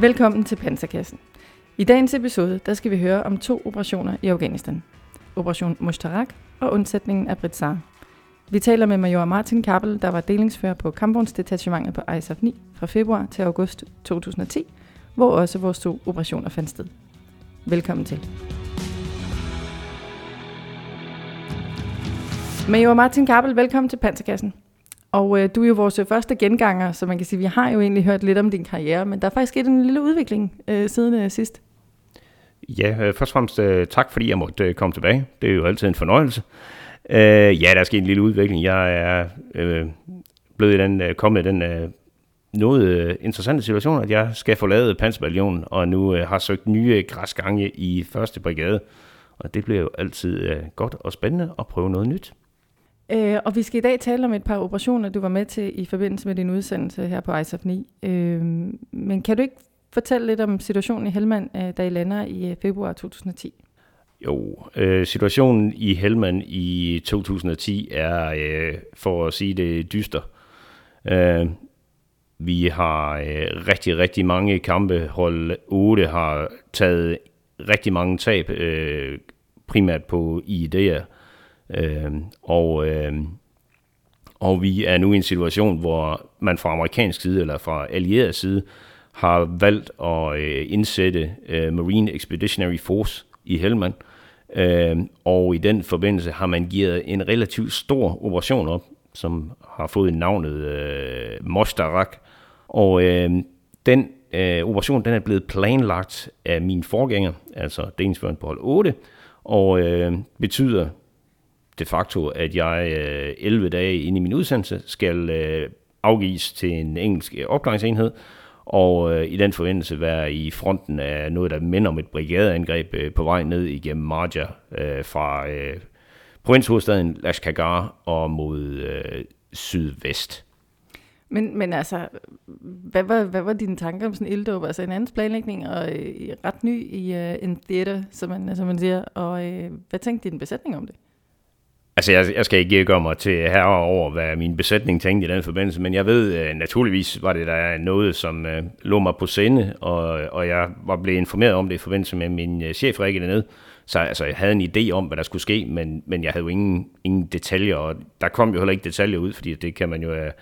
Velkommen til Panserkassen. I dagens episode der skal vi høre om to operationer i Afghanistan. Operation Mushtarak og undsætningen af Britsar. Vi taler med major Martin Kappel, der var delingsfører på kampvognsdetachementet på ISAF 9 fra februar til august 2010, hvor også vores to operationer fandt sted. Velkommen til. Major Martin Kappel, velkommen til Panserkassen. Og øh, du er jo vores øh, første genganger, så man kan sige, vi har jo egentlig hørt lidt om din karriere, men der er faktisk sket en lille udvikling øh, siden øh, sidst. Ja, øh, først og fremmest øh, tak, fordi jeg måtte øh, komme tilbage. Det er jo altid en fornøjelse. Øh, ja, der er sket en lille udvikling. Jeg er øh, blevet i den, øh, kommet i den øh, noget øh, interessante situation, at jeg skal forlade Panserbataljonen, og nu øh, har søgt nye græsgange i første brigade. Og det bliver jo altid øh, godt og spændende at prøve noget nyt. Øh, og vi skal i dag tale om et par operationer, du var med til i forbindelse med din udsendelse her på ISAF 9. Øh, men kan du ikke fortælle lidt om situationen i Helmand, øh, da I lander i øh, februar 2010? Jo, øh, situationen i Helmand i 2010 er, øh, for at sige det, dyster. Øh, vi har øh, rigtig, rigtig mange kampe. Hold 8 har taget rigtig mange tab, øh, primært på IED'er. Øh, og, øh, og vi er nu i en situation, hvor man fra amerikansk side eller fra allieret side har valgt at øh, indsætte øh, Marine Expeditionary Force i Helmand. Øh, og i den forbindelse har man givet en relativt stor operation op, som har fået navnet øh, Mostarak. Og øh, den øh, operation den er blevet planlagt af min forgænger, altså delingsføren på hold 8, og øh, betyder de facto, at jeg øh, 11 dage inde i min udsendelse skal øh, afgives til en engelsk øh, opklaringsenhed, og øh, i den forventelse være i fronten af noget, der minder om et brigadeangreb øh, på vej ned igennem Marja øh, fra øh, provinshovedstaden Lashkagar og mod øh, sydvest. Men, men altså, hvad var, hvad var dine tanker om sådan en ilddåb? Altså en andens planlægning og øh, ret ny i øh, en theater, som man, som man siger. Og øh, hvad tænkte din besætning om det? Altså, jeg, jeg skal ikke gøre mig til herover, hvad min besætning tænkte i den forbindelse, men jeg ved, øh, naturligvis var det der noget, som øh, lå mig på sinde, og, og jeg var blevet informeret om det i forbindelse med min øh, chef Rikke dernede. Så altså, jeg havde en idé om, hvad der skulle ske, men, men jeg havde jo ingen, ingen detaljer, og der kom jo heller ikke detaljer ud, fordi det kan man jo af,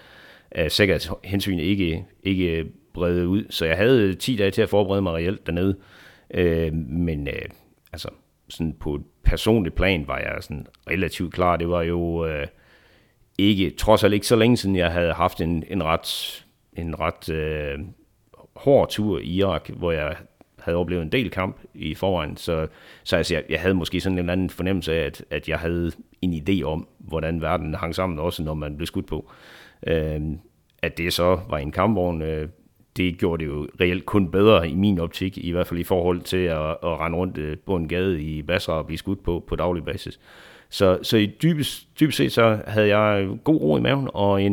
af sikkerhedshensyn ikke, ikke brede ud. Så jeg havde 10 dage til at forberede mig reelt dernede. øh, men øh, altså, sådan på et personligt plan var jeg sådan relativt klar. Det var jo øh, ikke, trods alt ikke så længe siden, jeg havde haft en, en ret, en ret øh, hård tur i Irak, hvor jeg havde oplevet en del kamp i forvejen. Så, så altså, jeg, jeg havde måske sådan en eller anden fornemmelse af, at, at jeg havde en idé om, hvordan verden hang sammen, også når man blev skudt på. Øh, at det så var en kampvogn, øh, det gjorde det jo reelt kun bedre i min optik, i hvert fald i forhold til at, at rende rundt øh, på en gade i Basra og blive skudt på på daglig basis. Så, så i dybest, dybest set så havde jeg god ro i maven og en,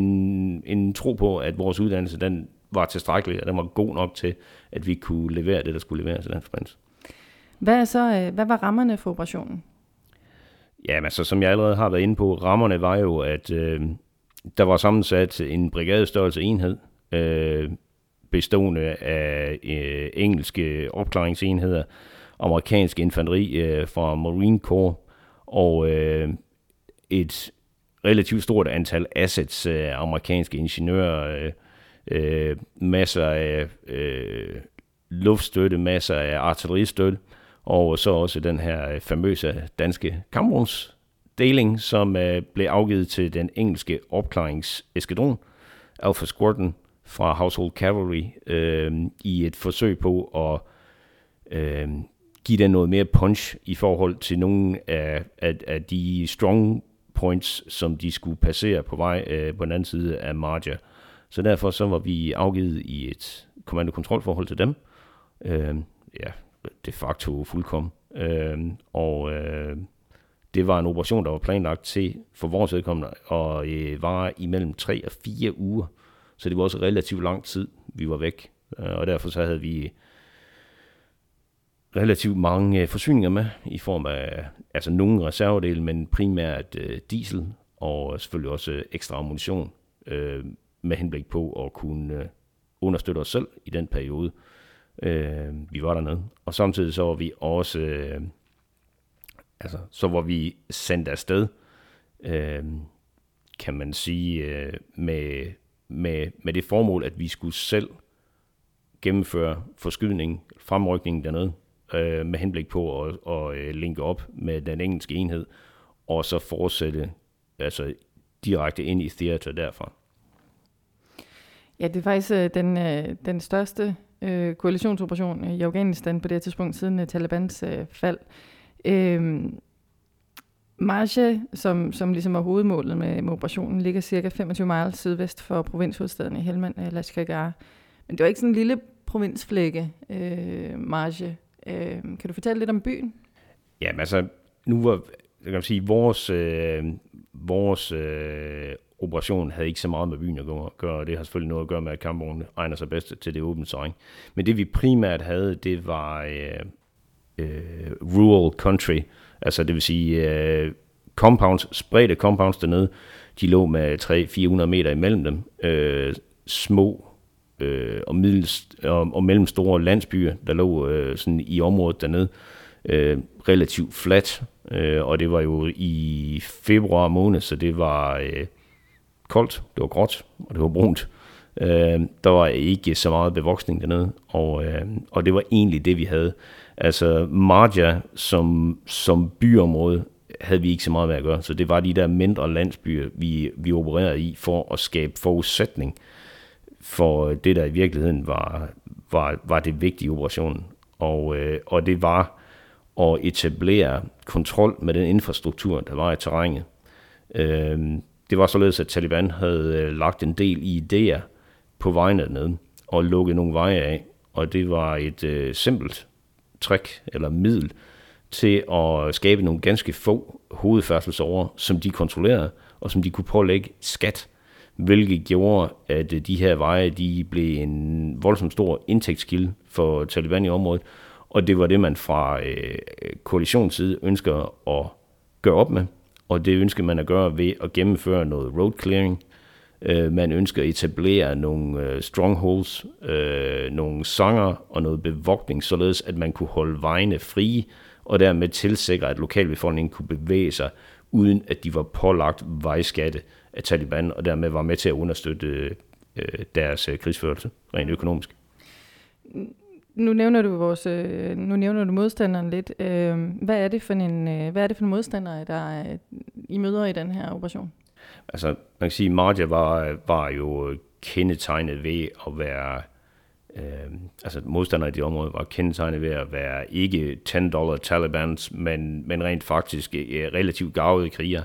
en tro på, at vores uddannelse den var tilstrækkelig, og den var god nok til, at vi kunne levere det, der skulle leveres i den forbindelse. Hvad, er så, øh, hvad var rammerne for operationen? Ja, men så som jeg allerede har været inde på, rammerne var jo, at øh, der var sammensat en brigadestørrelse enhed, øh, bestående af øh, engelske opklaringsenheder, amerikansk infanteri øh, fra Marine Corps og øh, et relativt stort antal assets, øh, amerikanske ingeniører, øh, øh, masser af øh, luftstøtte, masser af artilleristøtte, og så også den her famøse danske kampvognsdeling, som øh, blev afgivet til den engelske opklaringseskadron, Alpha Squadron, fra Household Cavalry øh, i et forsøg på at øh, give den noget mere punch i forhold til nogle af, af, af de strong points, som de skulle passere på vej øh, på den anden side af Marja. Så derfor så var vi afgivet i et kommando-kontrolforhold til dem. Øh, ja, de facto fuldkommen. Øh, og øh, det var en operation, der var planlagt til for vores vedkommende og øh, var imellem 3 og 4 uger. Så det var også relativt lang tid, vi var væk. Øh, og derfor så havde vi relativt mange øh, forsyninger med, i form af altså nogle reservedele, men primært øh, diesel, og selvfølgelig også ekstra ammunition, med henblik på at kunne understøtte os selv i den periode. Øh, vi var dernede. Og samtidig så var vi også, øh, altså, så var vi sendt afsted, øh, kan man sige, øh, med, med, med det formål, at vi skulle selv gennemføre forskydning, fremrykning dernede, øh, med henblik på at, at, at linke op med den engelske enhed, og så fortsætte altså direkte ind i theater derfra. Ja, det er faktisk øh, den, øh, den største øh, koalitionsoperation i Afghanistan på det her tidspunkt siden øh, Talibans øh, fald. Øh, Marche, som, som ligesom er hovedmålet med, med operationen, ligger cirka 25 miles sydvest for provinshovedstaden i Helmand, øh, Men det var ikke sådan en lille provinsflække, øh, Marche. Øh, kan du fortælle lidt om byen? Ja, altså, nu var, jeg kan sige, vores, øh, vores øh, operation havde ikke så meget med byen at gøre, og det har selvfølgelig noget at gøre med, at kampvognen egner sig bedst til det åbne terræn. Men det vi primært havde, det var øh, øh, rural country, altså det vil sige øh, compounds, spredte compounds dernede, de lå med 300-400 meter imellem dem, øh, små øh, og, middelst, og, og mellemstore landsbyer, der lå øh, sådan i området dernede, øh, relativt fladt, øh, og det var jo i februar måned, så det var øh, koldt, det var gråt, og det var brunt. Øh, der var ikke så meget bevoksning dernede, og, øh, og det var egentlig det, vi havde. Altså Marja som, som byområde havde vi ikke så meget med at gøre, så det var de der mindre landsbyer, vi, vi opererede i for at skabe forudsætning for øh, det, der i virkeligheden var, var, var det vigtige operationen. Og, øh, og det var at etablere kontrol med den infrastruktur, der var i terrænet. Øh, det var således, at Taliban havde øh, lagt en del idéer på vejen dernede og lukket nogle veje af. Og det var et øh, simpelt trick eller middel til at skabe nogle ganske få hovedfærdselsårer, som de kontrollerede, og som de kunne pålægge skat, hvilket gjorde, at øh, de her veje de blev en voldsomt stor indtægtskilde for Taliban i området, og det var det, man fra øh, koalitionsside ønsker at gøre op med og det ønsker man at gøre ved at gennemføre noget road clearing. Øh, man ønsker at etablere nogle øh, strongholds, øh, nogle sanger og noget bevogtning, således at man kunne holde vejene frie, og dermed tilsikre, at lokalbefolkningen kunne bevæge sig, uden at de var pålagt vejskatte af Taliban, og dermed var med til at understøtte øh, deres øh, krigsførelse rent økonomisk nu nævner du vores, øh, nu nævner du modstanderen lidt. Øh, hvad er det for en, øh, hvad er det for en modstander, der øh, I møder i den her operation? Altså, man kan sige, Marja var, var jo kendetegnet ved at være, øh, altså modstandere i det område var kendetegnet ved at være ikke 10 dollar Talibans, men, men rent faktisk øh, relativt gavede kriger.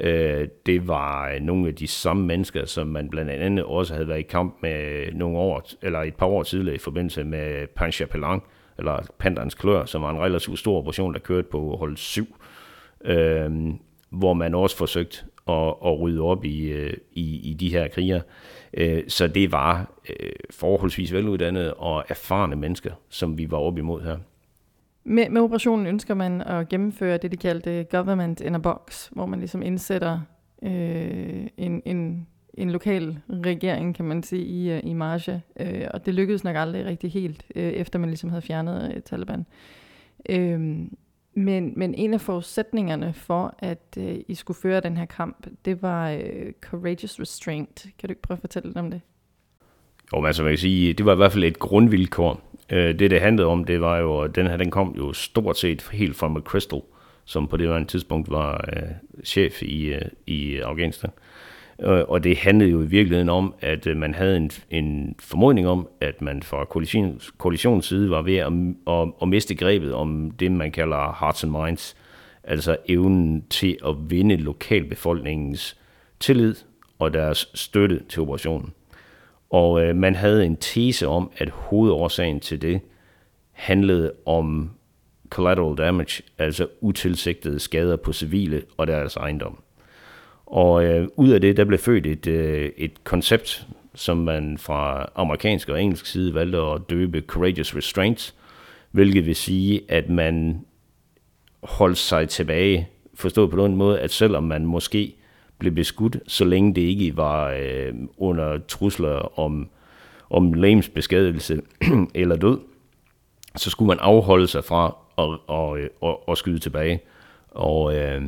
Øh, det var nogle af de samme mennesker, som man blandt andet også havde været i kamp med nogle år, eller et par år tidligere i forbindelse med Pancha Pelang, eller Panderens Klør, som var en relativt stor operation, der kørte på hold 7, øh, hvor man også forsøgte at, at rydde op i, øh, i, i de her kriger. Øh, så det var øh, forholdsvis veluddannede og erfarne mennesker, som vi var op imod her. Med, med operationen ønsker man at gennemføre det, de kaldte government in a box, hvor man ligesom indsætter øh, en, en, en lokal regering, kan man sige, i, i marge. Øh, og det lykkedes nok aldrig rigtig helt, øh, efter man ligesom havde fjernet øh, Taliban. Øh, men, men en af forudsætningerne for, at øh, I skulle føre den her kamp, det var øh, courageous restraint. Kan du ikke prøve at fortælle lidt om det? Jo, men altså man kan sige, det var i hvert fald et grundvilkår. Øh, det, det handlede om, det var jo, at den her, den kom jo stort set helt fra McChrystal, som på det var en tidspunkt var øh, chef i, øh, i Afghanistan. Øh, og det handlede jo i virkeligheden om, at øh, man havde en, en formodning om, at man fra koalitions, koalitionens side var ved at, at, at miste grebet om det, man kalder hearts and minds, altså evnen til at vinde lokalbefolkningens tillid og deres støtte til operationen. Og øh, man havde en tese om, at hovedårsagen til det handlede om collateral damage, altså utilsigtede skader på civile og deres ejendom. Og øh, ud af det, der blev født et, øh, et koncept, som man fra amerikansk og engelsk side valgte at døbe Courageous Restraints, hvilket vil sige, at man holdt sig tilbage, forstået på den måde, at selvom man måske blev beskudt, så længe det ikke var øh, under trusler om, om lægemsbeskadelse eller død, så skulle man afholde sig fra at, at, øh, at, at skyde tilbage. Og, øh,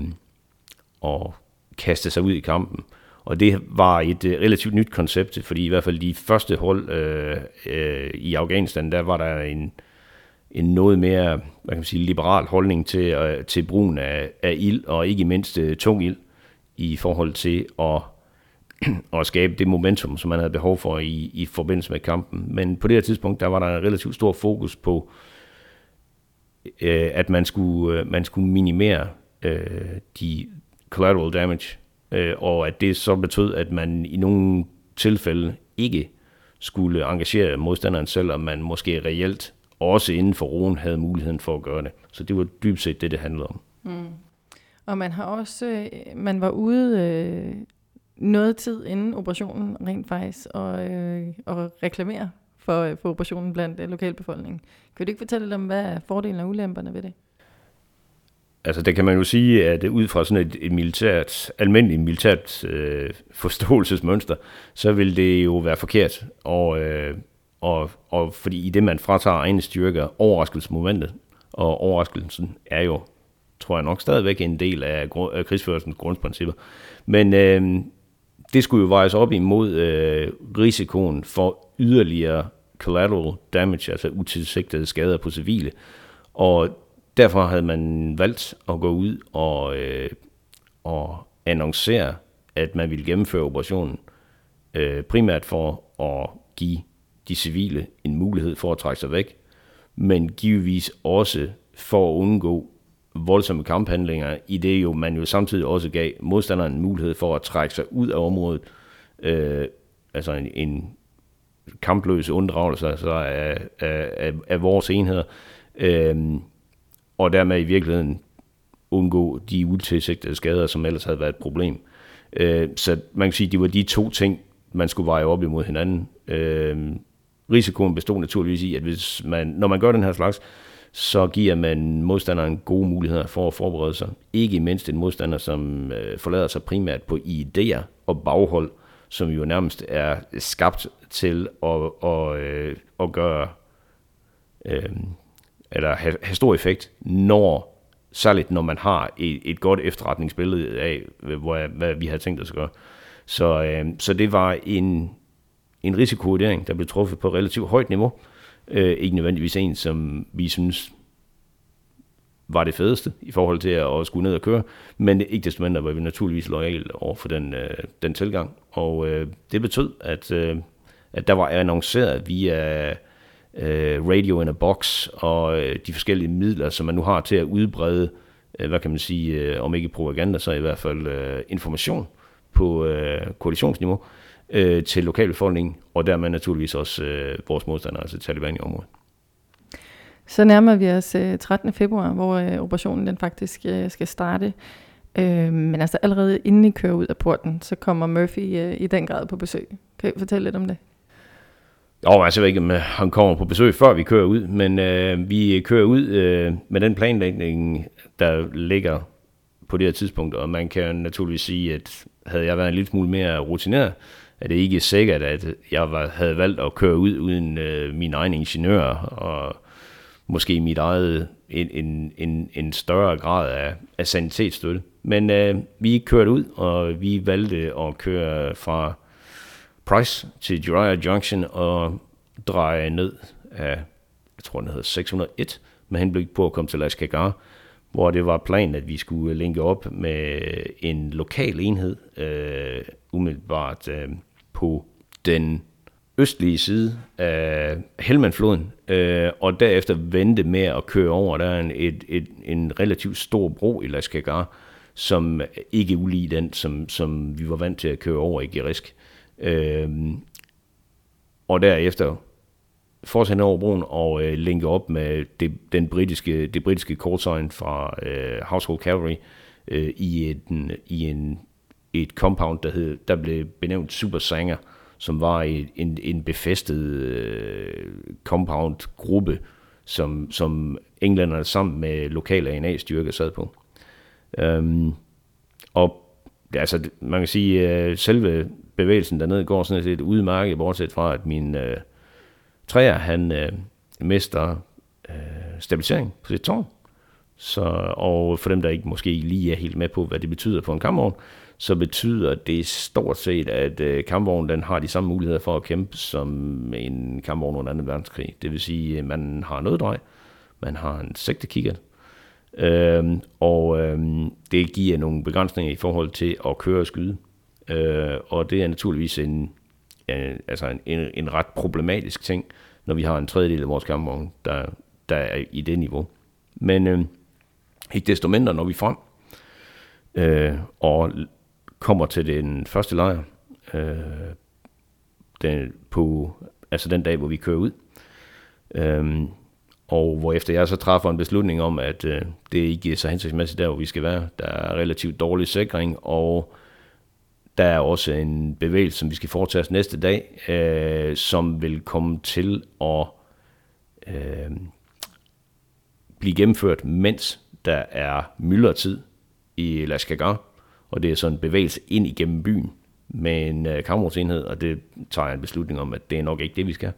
og kaste sig ud i kampen. Og det var et øh, relativt nyt koncept, fordi i hvert fald de første hold øh, øh, i Afghanistan, der var der en, en noget mere hvad kan man sige, liberal holdning til, øh, til brugen af, af ild, og ikke mindst øh, tung ild, i forhold til at, at skabe det momentum, som man havde behov for i, i forbindelse med kampen. Men på det her tidspunkt, der var der en relativt stor fokus på, øh, at man skulle, øh, man skulle minimere øh, de collateral damage, øh, og at det så betød, at man i nogle tilfælde ikke skulle engagere modstanderen selv, og man måske reelt også inden for roen havde muligheden for at gøre det. Så det var dybt set det, det handlede om. Mm. Og man har også, øh, man var ude øh, noget tid inden operationen rent faktisk, og, øh, og reklamere for, øh, for operationen blandt øh, lokalbefolkningen. Kan du ikke fortælle lidt om, hvad er fordelen og ulemperne ved det? Altså det kan man jo sige, at ud fra sådan et, et militært, almindeligt militært øh, forståelsesmønster, så vil det jo være forkert. Og, øh, og, og fordi i det, man fratager egne styrker, overraskelsesmomentet, og overraskelsen er jo, tror jeg nok, stadigvæk en del af, af krigsførelsens grundprincipper. Men øh, det skulle jo vejes op imod øh, risikoen for yderligere collateral damage, altså utilsigtede skader på civile. Og derfor havde man valgt at gå ud og, øh, og annoncere, at man ville gennemføre operationen, øh, primært for at give de civile en mulighed for at trække sig væk, men givetvis også for at undgå voldsomme kamphandlinger, i det jo man jo samtidig også gav modstanderen en mulighed for at trække sig ud af området, øh, altså en, en kampløs unddragelse altså af, af, af, af vores enheder, øh, og dermed i virkeligheden undgå de utilsigtede skader, som ellers havde været et problem. Øh, så man kan sige, at det var de to ting, man skulle veje op imod hinanden. Øh, risikoen bestod naturligvis i, at hvis man, når man gør den her slags, så giver man modstanderen gode muligheder for at forberede sig. Ikke mindst en modstander, som øh, forlader sig primært på idéer og baghold, som jo nærmest er skabt til at, at, øh, at gøre, øh, eller have, have stor effekt, når særligt når man har et, et godt efterretningsbillede af, hvad, hvad vi havde tænkt os at gøre. Så, øh, så det var en, en risikovurdering, der blev truffet på relativt højt niveau. Øh, ikke nødvendigvis en, som vi synes var det fedeste i forhold til at, skulle ned og køre, men ikke desto mindre var vi naturligvis lojale over for den, øh, den tilgang. Og øh, det betød, at, øh, at der var annonceret via øh, radio in a box og øh, de forskellige midler, som man nu har til at udbrede, øh, hvad kan man sige, øh, om ikke propaganda, så i hvert fald øh, information på øh, koalitionsniveau øh, til lokalbefolkningen, og dermed naturligvis også øh, vores modstandere, altså Taliban i området. Så nærmer vi os øh, 13. februar, hvor øh, operationen den faktisk øh, skal starte. Øh, men altså allerede inden I kører ud af porten, så kommer Murphy øh, i den grad på besøg. Kan I fortælle lidt om det? Jo, altså jeg ved ikke, om øh, han kommer på besøg, før vi kører ud, men øh, vi kører ud øh, med den planlægning, der ligger på det her tidspunkt, og man kan naturligvis sige, at havde jeg været en lille smule mere rutineret, er det ikke sikkert, at jeg var, havde valgt at køre ud uden øh, min egen ingeniør, og måske mit eget, en, en, en, en større grad af, af sanitetsstøtte. Men øh, vi kørte ud, og vi valgte at køre fra Price til Jiraiya Junction og dreje ned af, jeg tror den hedder 601, med henblik på at komme til Lashkar, hvor det var planen, at vi skulle linke op med en lokal enhed, øh, umiddelbart øh, på den østlige side af Helmandfloden, øh, og derefter vente med at køre over. Der er en, et, et, en relativt stor bro i Lashkar, som ikke er ulig den, som, som vi var vant til at køre over i Gerisk. Øh, og derefter fortsætte over broen og øh, linke op med det, den britiske, det britiske call fra øh, Household Cavalry øh, i, en, i en, et compound, der, hed, der blev benævnt Super Sanger, som var et, en, en befæstet øh, compound-gruppe, som, som englænderne sammen med lokale ANA-styrker sad på. Øhm, og altså, man kan sige, at øh, selve bevægelsen dernede går sådan set udmærket, bortset fra, at min øh, træer, han øh, mister øh, stabilisering på sit tårn. Så, og for dem, der ikke måske lige er helt med på, hvad det betyder på en kampvogn, så betyder det stort set, at øh, kampvognen den har de samme muligheder for at kæmpe som en kampvogn under 2. verdenskrig. Det vil sige, at man har noget drej, man har en sigtekikkert, øh, og øh, det giver nogle begrænsninger i forhold til at køre og skyde. Øh, og det er naturligvis en, en, altså en, en, en ret problematisk ting, når vi har en tredjedel af vores kampvogne, der, der er i det niveau. Men øh, ikke desto mindre, når vi frem øh, og kommer til den første lejr, øh, den, på, altså den dag, hvor vi kører ud, øh, og hvor efter jeg så træffer en beslutning om, at øh, det ikke er så hensigtsmæssigt der, hvor vi skal være. Der er relativt dårlig sikring, og der er også en bevægelse, som vi skal foretage os næste dag, øh, som vil komme til at øh, blive gennemført, mens der er myldretid i Laskagar, og det er sådan en bevægelse ind igennem byen med en øh, kammersenhed, og det tager jeg en beslutning om, at det er nok ikke det, vi skal.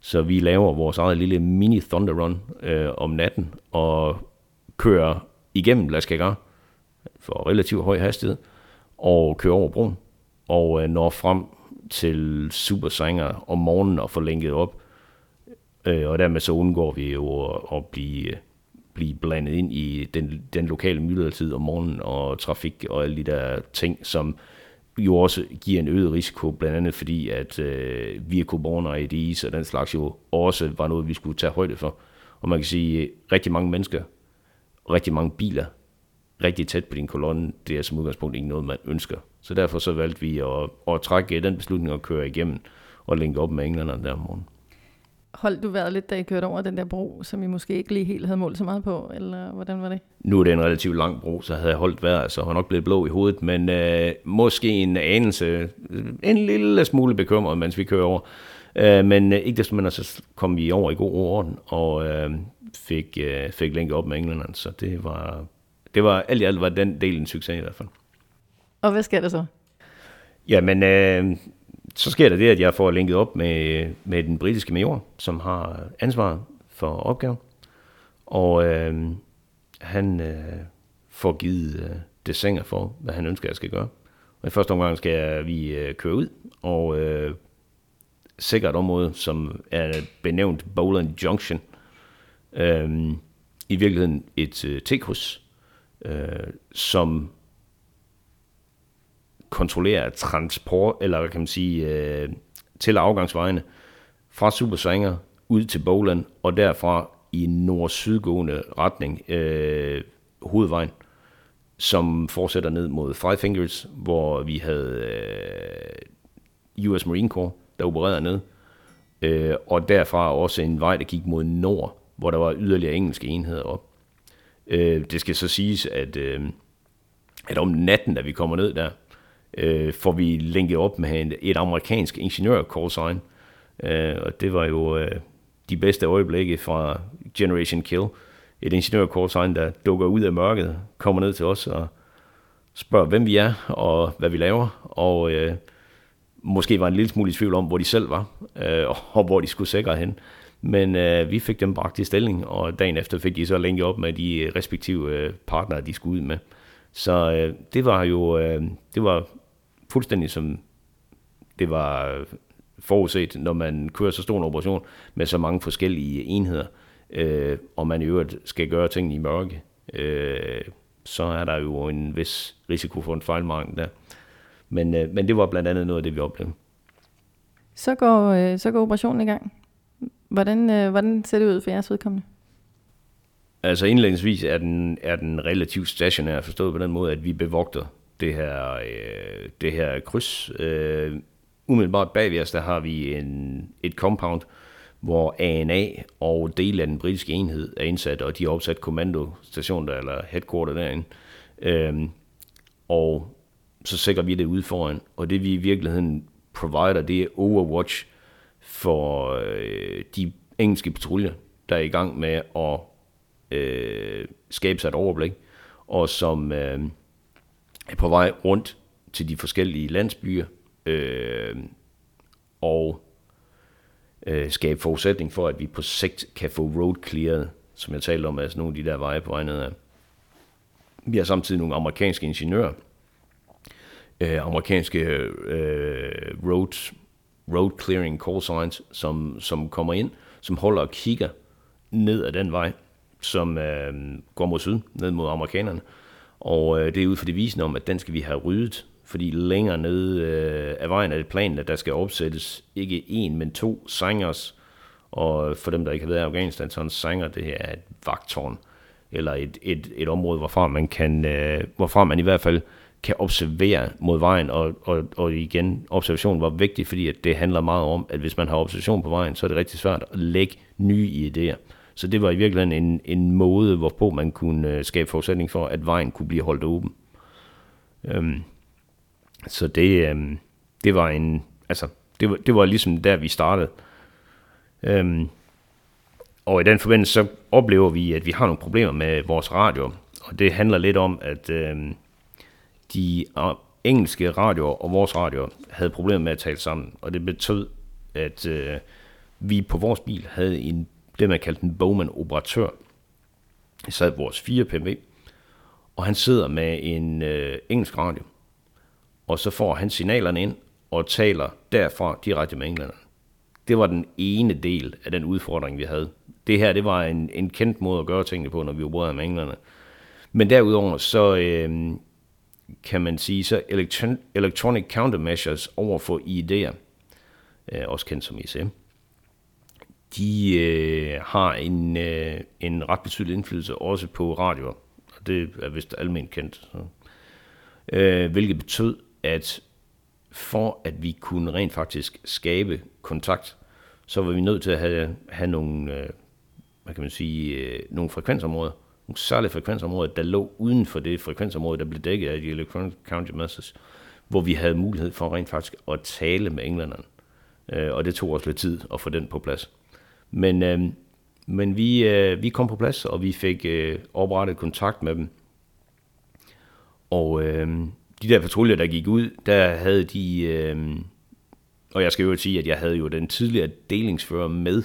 Så vi laver vores eget lille mini Thunder Run øh, om natten, og kører igennem Laskagar for relativt høj hastighed, og kører over broen, og øh, når frem til Supersanger om morgenen og får linket op. Øh, og dermed så undgår vi jo at, at blive, øh, blive blandet ind i den, den lokale myldretid om morgenen og trafik og alle de der ting, som jo også giver en øget risiko, blandt andet fordi, at øh, Virkoborn og ADIS og den slags jo også var noget, vi skulle tage højde for. Og man kan sige, at rigtig mange mennesker, rigtig mange biler, rigtig tæt på din kolonne, det er som udgangspunkt ikke noget, man ønsker. Så derfor så valgte vi at, at trække den beslutning og køre igennem og linke op med englænderne der om morgenen. Holdt du været lidt, da I kørte over den der bro, som I måske ikke lige helt havde målt så meget på, eller hvordan var det? Nu er det en relativt lang bro, så havde jeg holdt vejret, så har nok blevet blå i hovedet, men øh, måske en anelse, en lille smule bekymret, mens vi kører over. Øh, men øh, ikke desto mindre, så kom vi over i god orden, og øh, fik, øh, fik linket op med englænderne, så det var, det var alt i alt var den del en succes i hvert fald. Og hvad sker der så? Jamen, øh, så sker der det, at jeg får linket op med, med den britiske major, som har ansvaret for opgaven. Og øh, han øh, får givet øh, designer for, hvad han ønsker, jeg skal gøre. Og i første omgang skal jeg, vi øh, køre ud og øh, sikre et område, som er benævnt Bowland Junction. Øh, I virkeligheden et øh, T-kryds, øh, som kontrollerer transport, eller kan man sige, øh, til afgangsvejene fra Supersanger ud til Bowland, og derfra i nord-sydgående retning øh, hovedvejen, som fortsætter ned mod Five Fingers, hvor vi havde øh, US Marine Corps, der opererede ned, øh, og derfra også en vej, der gik mod nord, hvor der var yderligere engelske enheder op. Øh, det skal så siges, at, øh, at om natten, da vi kommer ned der, øh, får vi linket op med en, et amerikansk ingeniør-callsign. Øh, og det var jo øh, de bedste øjeblikke fra Generation Kill. Et ingeniør-callsign, der dukker ud af mørket, kommer ned til os og spørger, hvem vi er og hvad vi laver. Og øh, måske var en lille smule i tvivl om, hvor de selv var, øh, og hvor de skulle sikre hen. Men øh, vi fik dem bragt i stilling, og dagen efter fik de så længe op med de øh, respektive øh, partnere, de skulle ud med. Så øh, det var jo øh, det var fuldstændig som det var øh, forudset, når man kører så stor en operation med så mange forskellige enheder, øh, og man i øvrigt skal gøre ting i mørke, øh, så er der jo en vis risiko for en fejlmarked der. Men, øh, men det var blandt andet noget af det, vi oplevede. Så går, øh, så går operationen i gang. Hvordan, øh, hvordan ser det ud for jeres vedkommende? Altså indledningsvis er den, er den relativt stationær, forstået på den måde, at vi bevogter det her, øh, det her kryds. Øh, umiddelbart bag os, der har vi en, et compound, hvor ANA og del af den britiske enhed er indsat, og de har opsat kommandostation der, eller headquarter derinde. Øhm, og så sikrer vi det ude foran, og det vi i virkeligheden provider, det er overwatch for øh, de engelske patruljer, der er i gang med at øh, skabe sig et overblik, og som øh, er på vej rundt til de forskellige landsbyer, øh, og øh, skabe forudsætning for, at vi på sigt kan få road clearet, som jeg talte om, altså nogle af de der veje på vej af. Vi har samtidig nogle amerikanske ingeniører, øh, amerikanske øh, road, road clearing call signs, som, som kommer ind, som holder og kigger ned ad den vej, som øh, går mod syd, ned mod amerikanerne. Og øh, det er ud for det visende om, at den skal vi have ryddet, fordi længere nede øh, af vejen er det planen, at der skal opsættes ikke en, men to sangers. Og for dem, der ikke har været i Afghanistan, så en sanger, det er et vagtårn, eller et, et, et område, hvorfra man, kan, øh, hvorfra man i hvert fald kan observere mod vejen, og, og, og igen, observation var vigtig, fordi at det handler meget om, at hvis man har observation på vejen, så er det rigtig svært at lægge nye idéer. Så det var i virkeligheden en, en måde, hvorpå man kunne øh, skabe forudsætning for, at vejen kunne blive holdt åben. Øhm, så det, øhm, det var en, altså, det var, det var ligesom der, vi startede. Øhm, og i den forbindelse, så oplever vi, at vi har nogle problemer med vores radio. Og det handler lidt om, at øhm, de engelske radioer og vores radio havde problemer med at tale sammen. Og det betød, at øh, vi på vores bil havde en det, man kaldte en Bowman-operatør. Jeg sad vores 4 PMV, og han sidder med en øh, engelsk radio, og så får han signalerne ind og taler derfra direkte med englænderne. Det var den ene del af den udfordring, vi havde. Det her, det var en, en kendt måde at gøre tingene på, når vi opererede med englænderne. Men derudover, så øh, kan man sige, så electronic countermeasures over for IED'er, øh, også kendt som ISM, de øh, har en, øh, en ret betydelig indflydelse også på radio. Og det er vist almindeligt kendt. Så. Øh, hvilket betød, at for at vi kunne rent faktisk skabe kontakt, så var vi nødt til at have, have nogle, øh, hvad kan man sige, øh, nogle frekvensområder, nogle særlige frekvensområder, der lå uden for det frekvensområde, der blev dækket af de electronic countermeasures, hvor vi havde mulighed for rent faktisk at tale med englænderne. Øh, og det tog også lidt tid at få den på plads. Men, øh, men vi, øh, vi kom på plads, og vi fik øh, oprettet kontakt med dem. Og øh, de der patruljer, der gik ud, der havde de... Øh, og jeg skal jo sige, at jeg havde jo den tidligere delingsfører med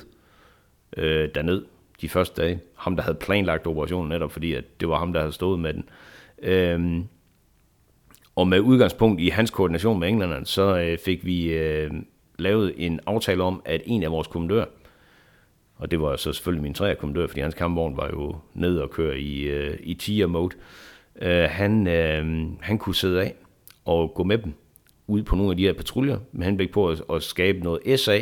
øh, derned de første dage. Ham, der havde planlagt operationen netop, fordi at det var ham, der havde stået med den. Øhm, og med udgangspunkt i hans koordination med englænderne, så øh, fik vi øh, lavet en aftale om, at en af vores kommandører, og det var så selvfølgelig min tredje kommandør, fordi hans kampvogn var jo ned og køre i, øh, i tier mode. Øh, han, øh, han kunne sidde af og gå med dem ud på nogle af de her patruljer, med henblik på at, at skabe noget SA,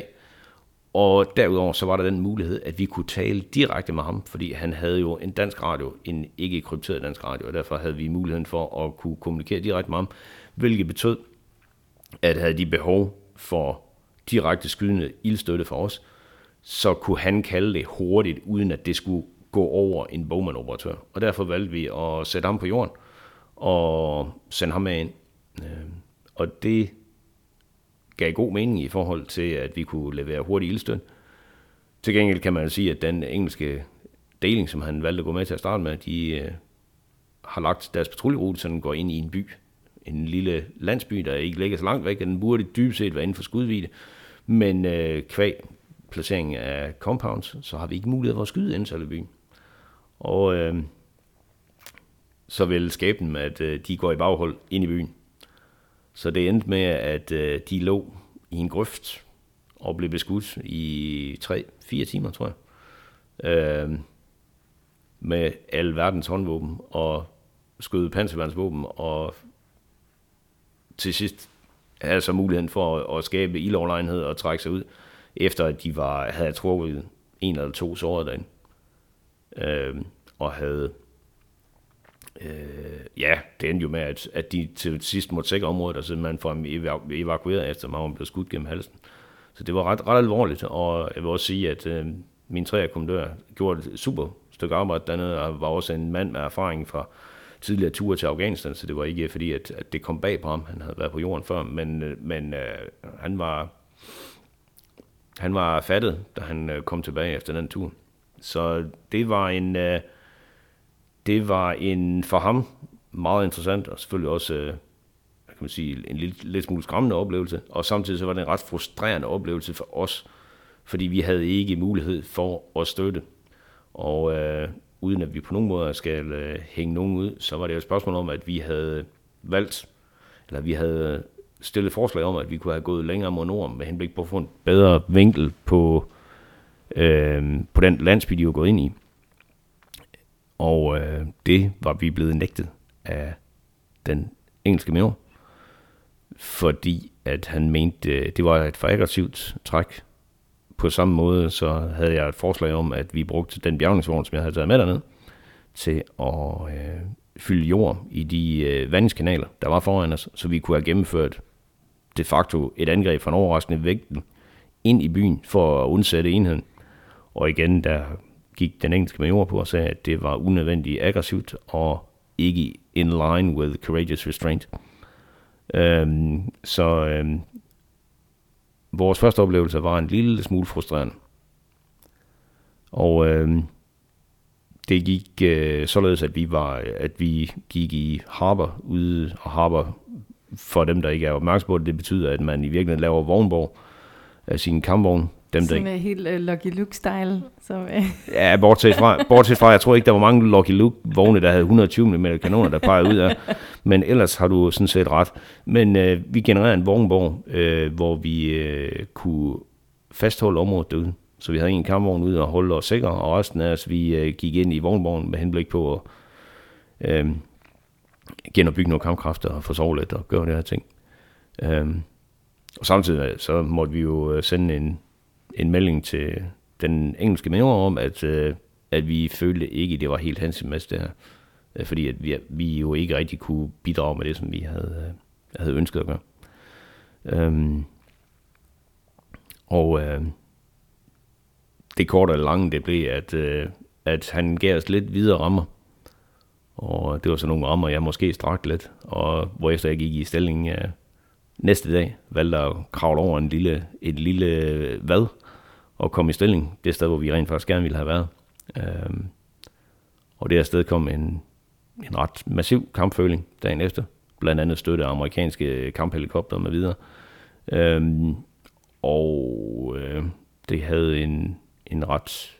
og derudover så var der den mulighed, at vi kunne tale direkte med ham, fordi han havde jo en dansk radio, en ikke krypteret dansk radio, og derfor havde vi muligheden for at kunne kommunikere direkte med ham, hvilket betød, at havde de behov for direkte skydende ildstøtte for os, så kunne han kalde det hurtigt, uden at det skulle gå over en Bowman-operatør. Og derfor valgte vi at sætte ham på jorden og sende ham med ind. Øh, og det gav god mening i forhold til, at vi kunne levere hurtig ildstød. Til gengæld kan man sige, at den engelske deling, som han valgte at gå med til at starte med, de øh, har lagt deres patruljerute, så den går ind i en by. En lille landsby, der ikke ligger så langt væk, den burde dybest set være inden for skudvide. Men øh, kvæg placering af compounds, så har vi ikke mulighed for at skyde ind i byen. Og øh, så vil skæbnen, at øh, de går i baghold ind i byen. Så det endte med, at øh, de lå i en grøft og blev beskudt i 3-4 timer, tror jeg. Øh, med al verdens håndvåben og skød panserværnsvåben og til sidst havde så muligheden for at, at skabe ildoverlegenhed og trække sig ud efter at de var, havde trukket en eller to sårede derinde. Øh, og havde, øh, ja, det endte jo med, at, at de til sidst måtte sikre området, og simpelthen få ham evakueret efter, at man blev skudt gennem halsen. Så det var ret, ret alvorligt, og jeg vil også sige, at øh, min tre kommandør gjorde et super stykke arbejde dernede, og var også en mand med erfaring fra tidligere ture til Afghanistan, så det var ikke fordi, at, at det kom bag på ham. Han havde været på jorden før, men, øh, men øh, han var han var fattet, da han øh, kom tilbage efter den tur. Så det var en, øh, det var en for ham meget interessant, og selvfølgelig også øh, kan man sige, en lidt, lidt smule skræmmende oplevelse. Og samtidig så var det en ret frustrerende oplevelse for os, fordi vi havde ikke mulighed for at støtte. Og øh, uden at vi på nogen måde skal øh, hænge nogen ud, så var det jo et spørgsmål om, at vi havde valgt, eller vi havde stillet forslag om, at vi kunne have gået længere mod nord, med henblik på at få en bedre vinkel på, øh, på den landsby, de var gået ind i. Og øh, det var vi blevet nægtet af den engelske major, fordi at han mente, øh, det var et for aggressivt træk. På samme måde så havde jeg et forslag om, at vi brugte den bjergningsvogn, som jeg havde taget med derned, til at øh, fylde jord i de øh, vandingskanaler, der var foran os, så vi kunne have gennemført de facto et angreb fra en overraskende vægten ind i byen for at undsætte enheden. Og igen, der gik den engelske major på og sagde, at det var unødvendigt aggressivt og ikke in line with courageous restraint. Øhm, så øhm, vores første oplevelse var en lille smule frustrerende. Og øhm, det gik øh, således, at vi var, at vi gik i harbor ude, og harbor for dem, der ikke er opmærksom på det, det betyder, at man i virkeligheden laver vognborg af sin kampvogn. Dem, Sådan der ikke... helt uh, Lucky Luke-style. Så, uh... ja, bortset fra, bortset fra, jeg tror ikke, der var mange Lucky Luke-vogne, der havde 120 mm kanoner, der pegede ud af. Men ellers har du sådan set ret. Men uh, vi genererede en vognborg, uh, hvor vi uh, kunne fastholde området derude. Så vi havde en kampvogn ude og holde os sikre, og resten af os, vi uh, gik ind i vognborgen med henblik på at uh, genopbygge nogle kampkræfter og få sovet lidt og gøre det her ting. Uh, og samtidig så måtte vi jo sende en, en melding til den engelske major om, at, øh, at vi følte ikke, det var helt hensigtsmæssigt det her. Øh, fordi at vi, vi jo ikke rigtig kunne bidrage med det, som vi havde, øh, havde ønsket at gøre. Øhm, og øh, det korte og lange, det blev, at, øh, at han gav os lidt videre rammer. Og det var så nogle rammer, jeg måske strakte lidt. Og hvor efter jeg gik i stilling øh, næste dag, valgte at kravle over en lille, et lille øh, vad, at komme i stilling det sted, hvor vi rent faktisk gerne ville have været. Øhm, og det her sted kom en, en ret massiv kampføling dagen efter. Blandt andet støtte amerikanske kamphelikopter med videre. Øhm, og øh, det havde en, en ret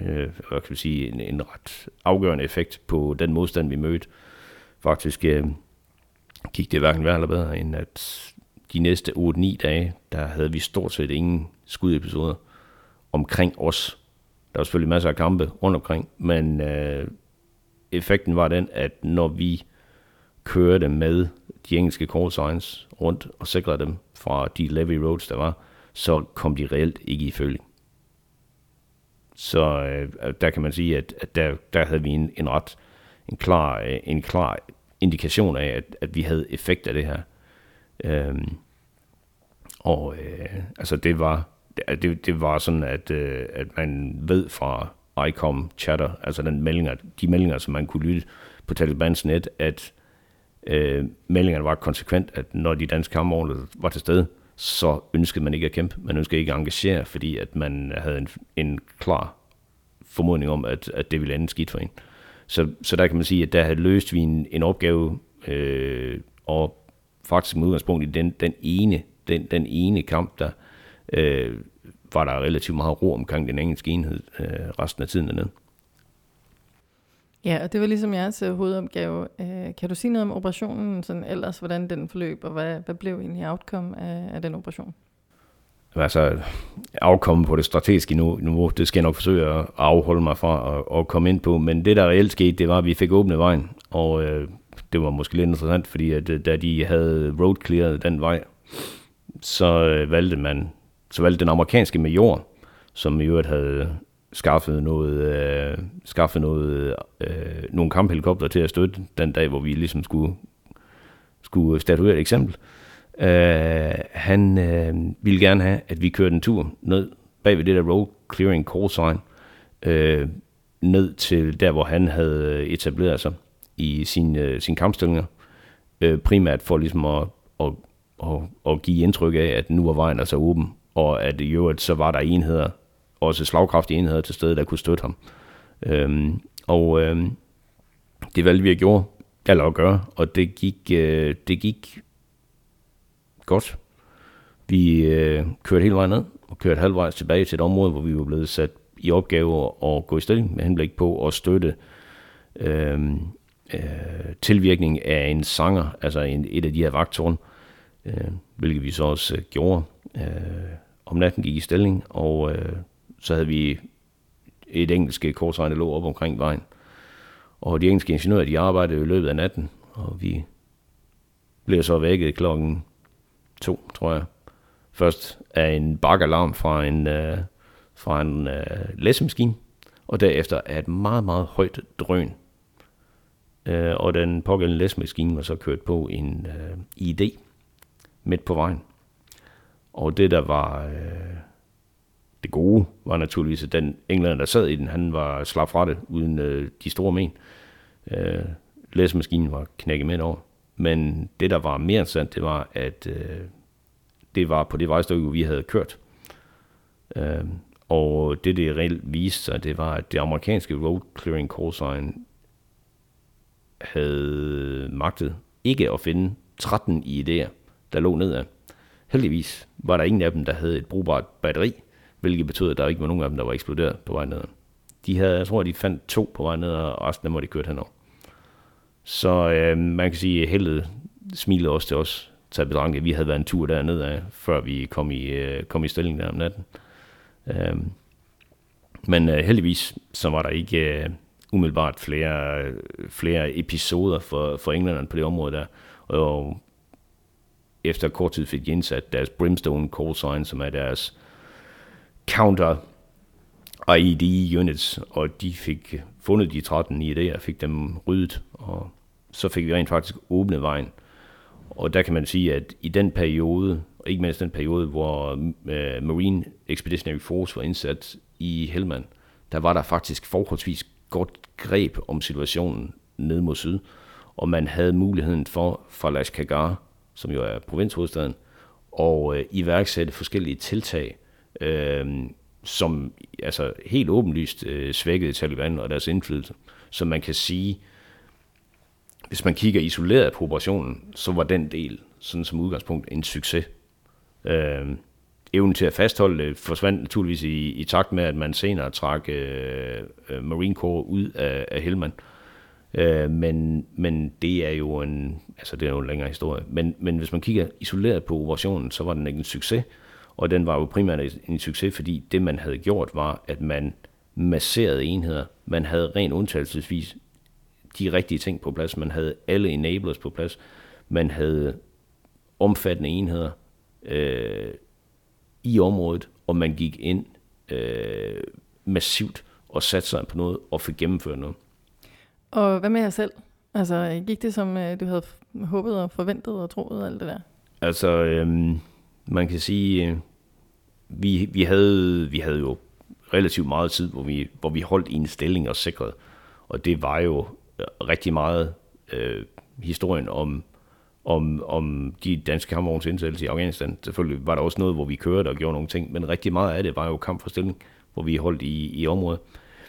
øh, hvad kan vi sige, en, en ret afgørende effekt på den modstand, vi mødte. Faktisk øh, gik det hverken værre eller bedre, end at de næste 8-9 dage, der havde vi stort set ingen skudepisoder omkring os. Der var selvfølgelig masser af kampe rundt omkring, men øh, effekten var den, at når vi kørte med de engelske call signs rundt og sikrede dem fra de levy roads, der var, så kom de reelt ikke i følge. Så øh, der kan man sige, at, at der, der havde vi en, en ret en klar, øh, en klar indikation af, at, at vi havde effekt af det her. Øhm, og øh, altså det var det, det var sådan, at, øh, at man ved fra ICOM chatter, altså den meldinger, de meldinger, som man kunne lytte på Talibans net, at øh, meldingerne var konsekvent, at når de danske kampvogne var til stede, så ønskede man ikke at kæmpe. Man ønskede ikke at engagere, fordi at man havde en, en klar formodning om, at, at det ville ende skidt for en. Så, så der kan man sige, at der havde løst vi en, en opgave, øh, og faktisk med udgangspunkt i den, den ene den, den ene kamp, der øh, var der relativt meget ro omkring den engelske enhed øh, resten af tiden dernede. Ja, og det var ligesom jeres øh, hovedopgave. Øh, kan du sige noget om operationen, sådan ellers, hvordan den forløb, og hvad, hvad blev egentlig outcome af, af den operation? Altså, afkomme på det strategiske niveau, det skal jeg nok forsøge at afholde mig fra at, at komme ind på, men det der reelt skete, det var, at vi fik åbnet vejen, og øh, det var måske lidt interessant, fordi at, øh, da de havde road clearet den vej, så øh, valgte man, så valgte den amerikanske major, som i øvrigt havde skaffet noget, øh, skaffet noget, øh, nogle kamphelikopter til at støtte den dag, hvor vi ligesom skulle, skulle statuere et eksempel. Øh, han øh, ville gerne have, at vi kørte en tur ned bag ved det der road clearing call sign, øh, ned til der, hvor han havde etableret sig i sin, øh, sin kampstillinger, øh, primært for ligesom at, at at, at give indtryk af, at nu var vejen altså åben, og at i øvrigt så var der enheder, også slagkraftige enheder til stede, der kunne støtte ham. Øhm, og øhm, det valgte vi at gøre, eller at gøre, og det gik, øh, det gik godt. Vi øh, kørte hele vejen ned, og kørte halvvejs tilbage til et område, hvor vi var blevet sat i opgave at gå i stilling med henblik på at støtte øh, øh, tilvirkning af en sanger, altså en, et af de her vagtårn, øh, hvilket vi så også øh, gjorde. Øh, om natten gik i stilling, og øh, så havde vi et engelsk korsregn, der lå op omkring vejen. Og de engelske ingeniører, de arbejdede i løbet af natten, og vi blev så vækket klokken to, tror jeg. Først af en bakalarm fra en, øh, fra en øh, læsemaskine, og derefter af et meget, meget højt drøn. Øh, og den pågældende læsemaskine var så kørt på en øh, ID midt på vejen. Og det, der var øh, det gode, var naturligvis, at den englænder, der sad i den, han var slap fra det, uden øh, de store men. Øh, læsemaskinen var knækket med over. Men det, der var mere interessant, det var, at øh, det var på det vejstykke, vi havde kørt. Øh, og det, det reelt viste sig, det var, at det amerikanske road clearing call sign havde magtet ikke at finde 13 idéer, der lå nedad. Heldigvis var der ingen af dem, der havde et brugbart batteri, hvilket betød, at der ikke var nogen af dem, der var eksploderet på vej ned. De havde, jeg tror, de fandt to på vej ned, og resten af dem var de kørt henover. Så øh, man kan sige, at heldet smilede også til os, til betragtning, at vi havde været en tur dernede af, før vi kom i, øh, kom i stilling der om natten. Øh, men øh, heldigvis, så var der ikke øh, umiddelbart flere, øh, flere episoder for, for englænderne på det område der. Og efter kort tid fik de indsat deres Brimstone call sign, som er deres counter IED units, og de fik fundet de 13 idéer, fik dem ryddet, og så fik vi rent faktisk åbnet vejen. Og der kan man sige, at i den periode, og ikke mindst den periode, hvor øh, Marine Expeditionary Force var indsat i Helmand, der var der faktisk forholdsvis godt greb om situationen ned mod syd, og man havde muligheden for fra Lashkar, som jo er provinshovedstaden, og øh, iværksætte forskellige tiltag, øh, som altså helt åbenlyst øh, svækkede Taliban og deres indflydelse. Så man kan sige, hvis man kigger isoleret på operationen, så var den del, sådan som udgangspunkt, en succes. Øh, evnen til at fastholde det forsvandt naturligvis i, i takt med, at man senere trak øh, øh Marine Corps ud af, af Helmand. Øh, Øh, men, men det er jo en, altså det er jo en længere historie. Men, men hvis man kigger isoleret på operationen, så var den ikke en succes. Og den var jo primært en succes, fordi det man havde gjort var, at man masserede enheder. Man havde rent undtagelsesvis de rigtige ting på plads. Man havde alle enablers på plads. Man havde omfattende enheder øh, i området, og man gik ind øh, massivt og satte sig på noget og fik gennemført noget. Og hvad med jer selv? Altså, gik det som øh, du havde håbet og forventet og troet og alt det der? Altså, øhm, man kan sige, øh, vi, vi, havde, vi havde jo relativt meget tid, hvor vi, hvor vi holdt i en stilling og sikrede. Og det var jo øh, rigtig meget øh, historien om, om, om de danske kampvogns indsættelse i Afghanistan. Selvfølgelig var der også noget, hvor vi kørte og gjorde nogle ting, men rigtig meget af det var jo kamp for stilling, hvor vi holdt i, i området.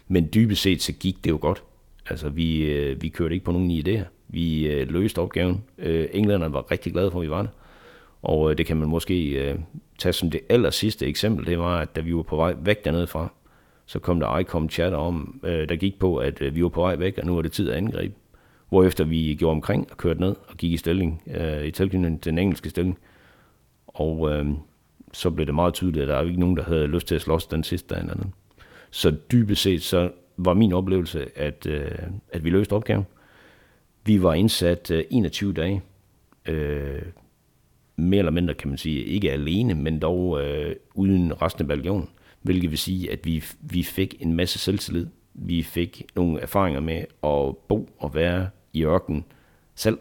Men dybest set så gik det jo godt. Altså, vi, øh, vi kørte ikke på nogen idéer. Vi øh, løste opgaven. Øh, englænderne var rigtig glade for, at vi var der. Og øh, det kan man måske øh, tage som det aller sidste eksempel. Det var, at da vi var på vej væk dernede fra, så kom der ICOM chatter om, øh, der gik på, at øh, vi var på vej væk, og nu er det tid at angribe. Hvorefter vi gjorde omkring og kørte ned og gik i stilling, øh, i tilknytning til den engelske stilling. Og øh, så blev det meget tydeligt, at der var ikke nogen, der havde lyst til at slås den sidste dag. Eller Så dybest set, så var min oplevelse, at, øh, at vi løste opgaven. Vi var indsat øh, 21 dage, øh, mere eller mindre kan man sige, ikke alene, men dog øh, uden resten af bataljonen, hvilket vil sige, at vi, vi fik en masse selvtillid. Vi fik nogle erfaringer med at bo og være i ørkenen selv.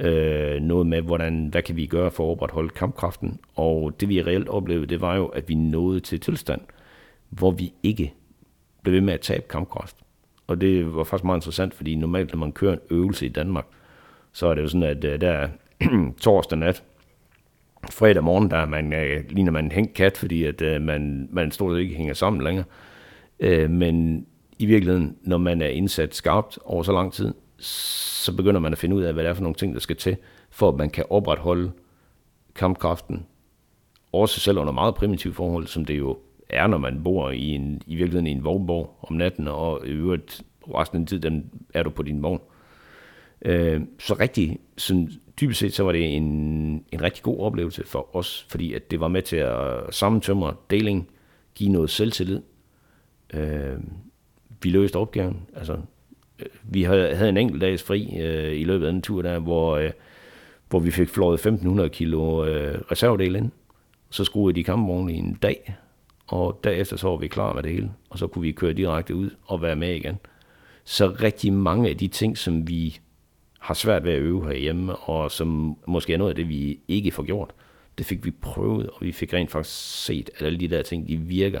Øh, noget med, hvordan, hvad kan vi gøre for at opretholde kampkraften. Og det vi reelt oplevede, det var jo, at vi nåede til tilstand, hvor vi ikke blev ved med at tabe kampkraft. Og det var faktisk meget interessant, fordi normalt, når man kører en øvelse i Danmark, så er det jo sådan, at uh, der torsdag nat, fredag morgen, der er man, uh, ligner man en hængt kat, fordi at, øh, man, man stort set ikke hænger sammen længere. Men i virkeligheden, når man er indsat skarpt over så lang tid, så begynder man at finde ud af, hvad det er for nogle ting, der skal til, for at man kan opretholde kampkraften også selv under meget primitive forhold, som det jo er, når man bor i, en, i virkeligheden i en vognborg om natten, og i øvrigt resten af tiden den er du på din vogn. Øh, så rigtig, sådan, dybest set, så var det en, en rigtig god oplevelse for os, fordi at det var med til at sammentømre deling, give noget selvtillid. Øh, vi løste opgaven. Altså, øh, vi havde, havde en enkelt dags fri øh, i løbet af den tur der, hvor, øh, hvor vi fik flået 1500 kilo øh, reservedel ind. Så skruede de kampvogne i en dag, og derefter så var vi klar med det hele, og så kunne vi køre direkte ud og være med igen. Så rigtig mange af de ting, som vi har svært ved at øve herhjemme, og som måske er noget af det, vi ikke får gjort, det fik vi prøvet, og vi fik rent faktisk set, at alle de der ting, de virker.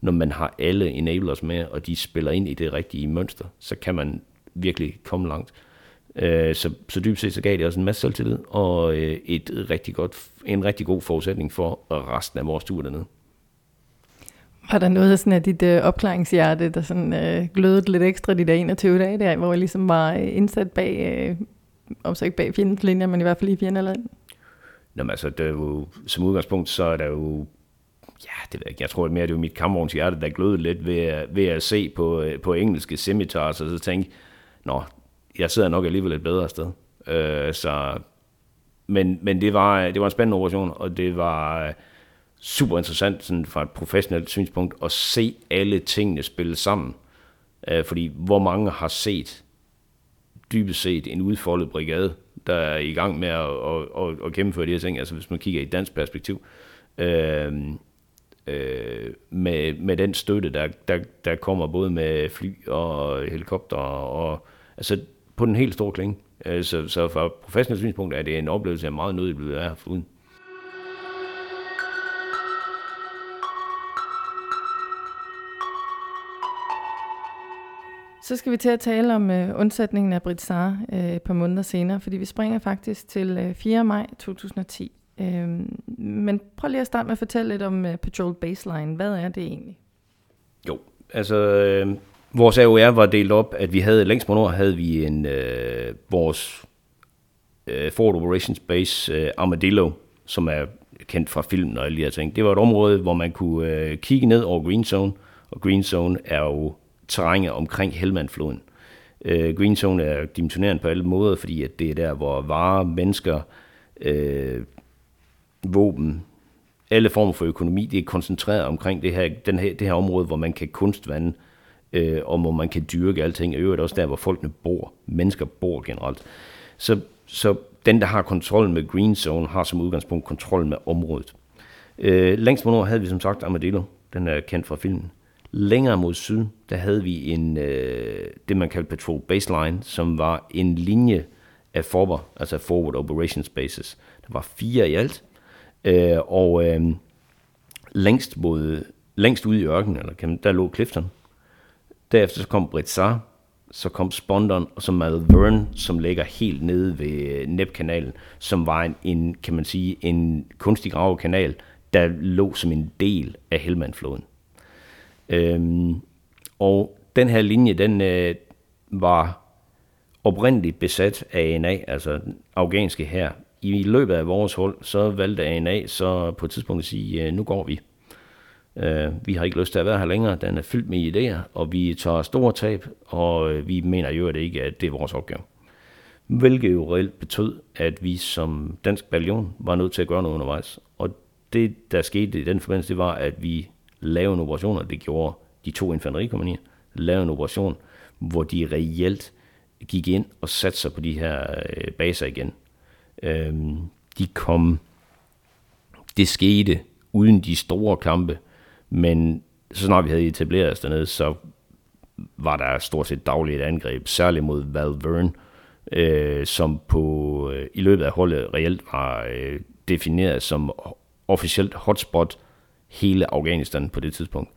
Når man har alle enablers med, og de spiller ind i det rigtige mønster, så kan man virkelig komme langt. Øh, så, så dybt set så gav det også en masse selvtillid, og øh, et rigtig godt, en rigtig god forudsætning for resten af vores tur dernede. Var der noget af sådan af dit øh, opklaringshjerte, der sådan øh, glødede lidt ekstra de der 21 dage der, hvor jeg ligesom var øh, indsat bag, øh, om så ikke bag fjendens linjer, men i hvert fald i fjendeland? Nå, men altså, det er jo, som udgangspunkt, så er der jo, ja, det ved jeg ikke, jeg tror mere, det var mit kampvogns hjerte, der glødede lidt ved, ved at se på, øh, på engelske semitars, og så tænke, nå, jeg sidder nok alligevel et bedre sted. Øh, så, men, men det var, det var en spændende operation, og det var, super interessant sådan fra et professionelt synspunkt at se alle tingene spille sammen. Øh, fordi hvor mange har set dybest set en udfoldet brigade, der er i gang med at, at, at, at gennemføre de her ting, altså hvis man kigger i et dansk perspektiv, øh, øh, med, med den støtte, der, der, der kommer både med fly og helikopter, og altså på den helt store klinge. Øh, så, så fra professionelt synspunkt er det en oplevelse, jeg er meget nødig vil være uden. Så skal vi til at tale om øh, undsætningen af Britsar øh, et par måneder senere, fordi vi springer faktisk til øh, 4. maj 2010. Øh, men prøv lige at starte med at fortælle lidt om øh, Patrol Baseline. Hvad er det egentlig? Jo, altså øh, vores AOR var delt op, at vi havde længst på nord havde vi en øh, vores øh, Forward Operations Base øh, Armadillo, som er kendt fra filmen og alle de her ting. Det var et område, hvor man kunne øh, kigge ned over Green Zone, og Green Zone er jo terrænet omkring Helmandfloden. Øh, Green Zone er dimensionerende på alle måder, fordi at det er der, hvor varer, mennesker, øh, våben, alle former for økonomi, det er koncentreret omkring det her, den her, det her område, hvor man kan kunstvande, øh, og hvor man kan dyrke alting, og øvrigt også der, hvor folkene bor, mennesker bor generelt. Så, så den, der har kontrollen med Green Zone, har som udgangspunkt kontrollen med området. Øh, længst mod nord havde vi som sagt Armadillo, den er kendt fra filmen. Længere mod syd, der havde vi en, øh, det man kaldte Patrol Baseline, som var en linje af forber, altså Forward Operations Bases. Der var fire i alt, øh, og øh, længst, mod, længst ude i ørkenen, eller der lå Clifton. Derefter så kom Britsar, så kom Spondon, og så Malvern, som ligger helt nede ved øh, Nebkanalen, som var en, en, kan man sige, en kunstig gravekanal, der lå som en del af Helmandfloden. Øhm, og den her linje, den øh, var oprindeligt besat af ANA, altså den afghanske her. I løbet af vores hold, så valgte ANA så på et tidspunkt at sige, øh, nu går vi. Øh, vi har ikke lyst til at være her længere, den er fyldt med idéer, og vi tager store tab, og øh, vi mener jo at det ikke, at det er vores opgave. Hvilket jo reelt betød, at vi som dansk ballion var nødt til at gøre noget undervejs. Og det, der skete i den forbindelse, det var, at vi lave en operation, og det gjorde de to infanterikompanier, lave en operation, hvor de reelt gik ind og satte sig på de her øh, baser igen. Øhm, de kom, det skete uden de store kampe, men så snart vi havde etableret os dernede, så var der stort set dagligt angreb, særligt mod Valverne, øh, som på, øh, i løbet af holdet reelt var øh, defineret som officielt hotspot hele Afghanistan på det tidspunkt.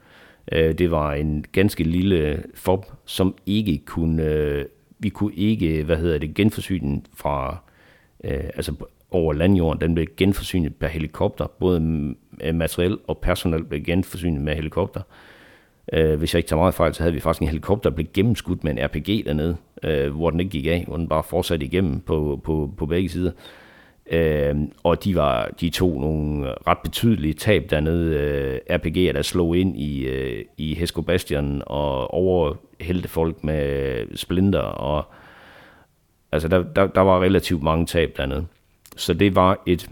Øh, det var en ganske lille fob, som ikke kunne, øh, vi kunne ikke, hvad hedder det, genforsyne fra, øh, altså over landjorden, den blev genforsynet per helikopter, både øh, materiel og personel blev genforsynet med helikopter. Øh, hvis jeg ikke tager meget fejl, så havde vi faktisk en helikopter, der blev gennemskudt med en RPG dernede, øh, hvor den ikke gik af, hvor den bare fortsatte igennem på, på, på begge sider. Øh, Øh, og de var de tog nogle ret betydelige tab dernede. Øh, RPG'er, der slog ind i, øh, i Hesko Bastion og overhældte folk med splinter. Og, altså, der, der, der var relativt mange tab dernede. Så det var et,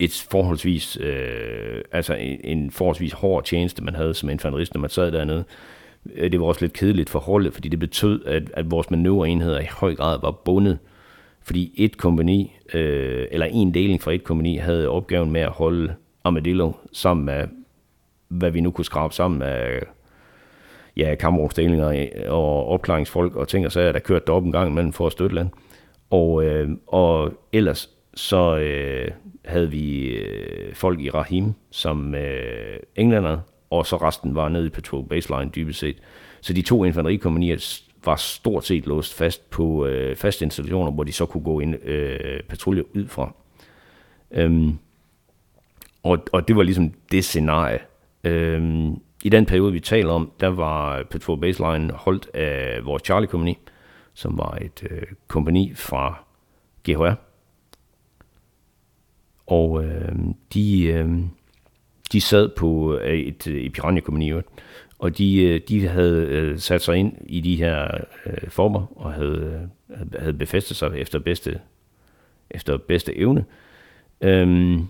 et forholdsvis, øh, altså en, en forholdsvis hård tjeneste, man havde som infanterist, når man sad dernede. Øh, det var også lidt kedeligt for holdet, fordi det betød, at, at vores manøvreenheder i høj grad var bundet fordi et kompani, øh, eller en deling fra et kompani, havde opgaven med at holde Armadillo sammen med, hvad vi nu kunne skrabe sammen af ja, kamerumsdelinger og opklaringsfolk og ting og sager, der kørte op en gang imellem for at støtte land. Og, øh, og ellers så øh, havde vi øh, folk i Rahim som øh, englænder, og så resten var nede i Patrol Baseline dybest set. Så de to infanterikompanier var stort set låst fast på øh, faste installationer, hvor de så kunne gå ind øh, patrulje ud fra. Øhm, og, og det var ligesom det scenarie. Øhm, I den periode, vi taler om, der var Patrol Baseline holdt af vores Charlie Company, som var et øh, kompani fra GHR. Og øh, de, øh, de sad på øh, et, øh, et Piranha og de, øh, de havde sat sig ind i de her øh, former og havde, havde befæstet sig efter bedste, efter bedste evne. Øhm,